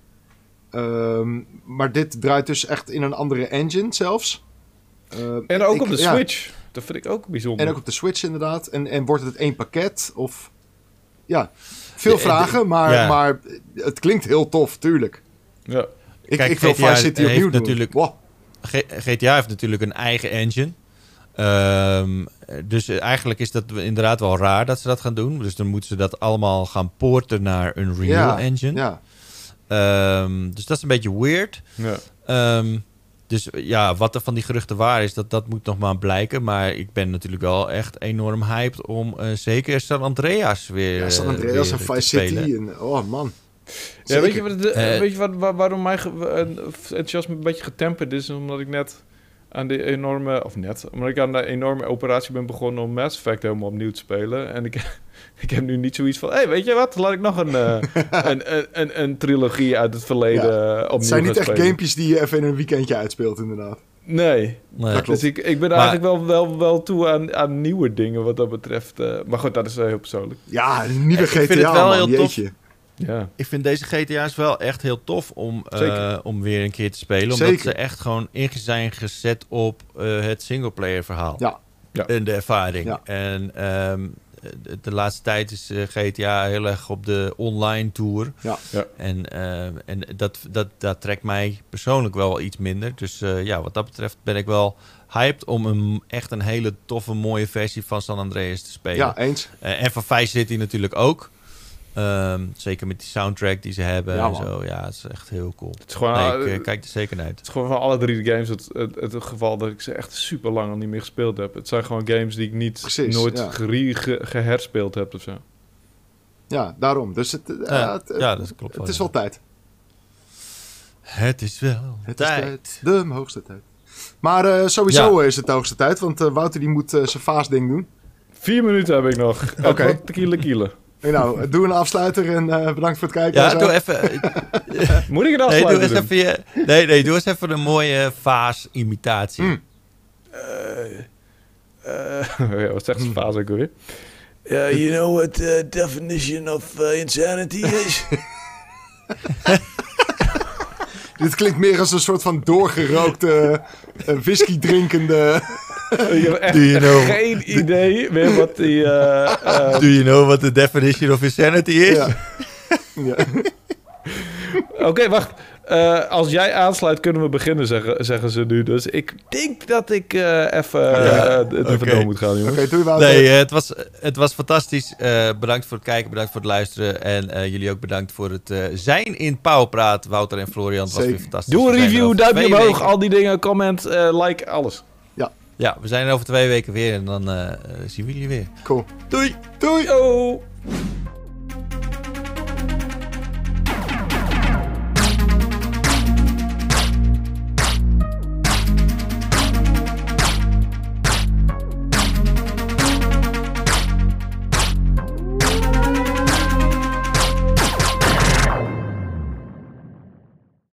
Ehm, maar dit draait dus echt in een andere engine zelfs. Ehm, en ook ik- op de ja, Switch. Dat vind ik ook bijzonder. En ook op de Switch inderdaad. En, en wordt het één pakket? Of ja, veel De- de- vragen, maar, ja. maar het klinkt heel tof, tuurlijk. Ja. Ik, Kijk, ik wil Vice City opnieuw doen. natuurlijk- Wow. GTA heeft natuurlijk een eigen engine. Ehm, dus eigenlijk is dat inderdaad wel raar dat ze dat gaan doen. Dus dan moeten ze dat allemaal gaan poorten naar een Unreal Ja, Engine. Ja, Ehm, dus dat is een beetje weird. Ja. Ehm, dus ja, wat er van die geruchten waar is, dat, dat moet nog maar blijken. Maar ik ben natuurlijk wel echt enorm hyped om eh, zeker San Andreas weer, ja San eh, Andreas weer en Vice spelen. City. En, oh man. Ja, weet je, wat, de- Eh, weet je wat, waar- waarom mijn enthousiasme een beetje getemperd is? Omdat ik net aan die enorme... Of net, omdat ik aan de enorme operatie ben begonnen om Mass Effect helemaal opnieuw te spelen. En ik, ik heb nu niet zoiets van... Hé, hey, weet je wat? Laat ik nog een, eh, een, een, een, een trilogie uit het verleden eh, opnieuw Het zijn niet gaan echt spelen. gamepjes die je even in een weekendje uitspeelt, inderdaad. Nee. Nee. Dat klopt. Dus ik, ik ben Maar- eigenlijk wel, wel, wel toe aan, aan nieuwe dingen wat dat betreft. eh. maar goed, dat is heel persoonlijk. Ja, een nieuwe Ik GTA, vind het wel man, heel tof. Ja. Ik vind deze GTA's wel echt heel tof om, eh, om weer een keer te spelen. Omdat Zeker. ze echt gewoon in zijn gezet op eh, het singleplayer verhaal. Ja. Ja. En de ervaring. Ja. En ehm, de, de laatste tijd is eh, GTA heel erg op de online tour. Ja. Ja. En, ehm, en dat, dat, dat trekt mij persoonlijk wel iets minder. Dus eh, ja, wat dat betreft ben ik wel hyped om een, echt een hele toffe, mooie versie van San Andreas te spelen. Ja, eens. Eh, en van Vice City natuurlijk ook. Ehm, zeker met die soundtrack die ze hebben Ja, en zo. Ja, het is echt heel cool. Het is gewoon, Nee, ik eh, kijk er zeker naar uit. Het is gewoon van alle drie de games het, het, het geval dat ik ze echt super lang al niet meer gespeeld heb. Het zijn gewoon games die ik niet Precies, nooit ja. gere- ge- geherspeeld heb of zo. Ja, daarom. Dus het, eh, Ja, het, ja, dat klopt wel, het is ja. wel tijd. Het is wel Het tijd. De hoogste tijd. Maar eh, sowieso is het de hoogste tijd, want Wouter die moet zijn vaasding doen. Vier minuten heb ik nog. Oké. Tequila kielen. Hey, nou, doe een afsluiter en eh, bedankt voor het kijken. en Ja, zo. doe even. Moet ik een Nee, doe afsluiter eens doen? even je, nee, nee, doe eens even een mooie vaas-imitatie. Mm. Eh, ja, wat zegt zijn vaas ook you know what the definition of uh, insanity is? Dit klinkt meer als een soort van doorgerookte, eh, whisky drinkende... ik heb echt Do you know- geen idee meer wat die... eh, eh, Do you know what the definition of insanity is? Ja. ja. Oké, wacht. Eh, als jij aansluit, kunnen we beginnen, zeggen, zeggen ze nu. Dus ik denk dat ik eh, even, eh, Ja, het even door moet gaan, jongens. Oké, doe. Nee, het was, het was fantastisch. Eh, bedankt voor het kijken, bedankt voor het luisteren. En eh, jullie ook bedankt voor het eh, zijn in Pauwpraat. Wouter en Florian, het was Zeker. weer fantastisch. Doe een review, duimpje omhoog, weken- al die dingen, comment, eh, like, alles. Ja, we zijn er over twee weken weer en dan zien we jullie weer. Cool. Doei! Doei!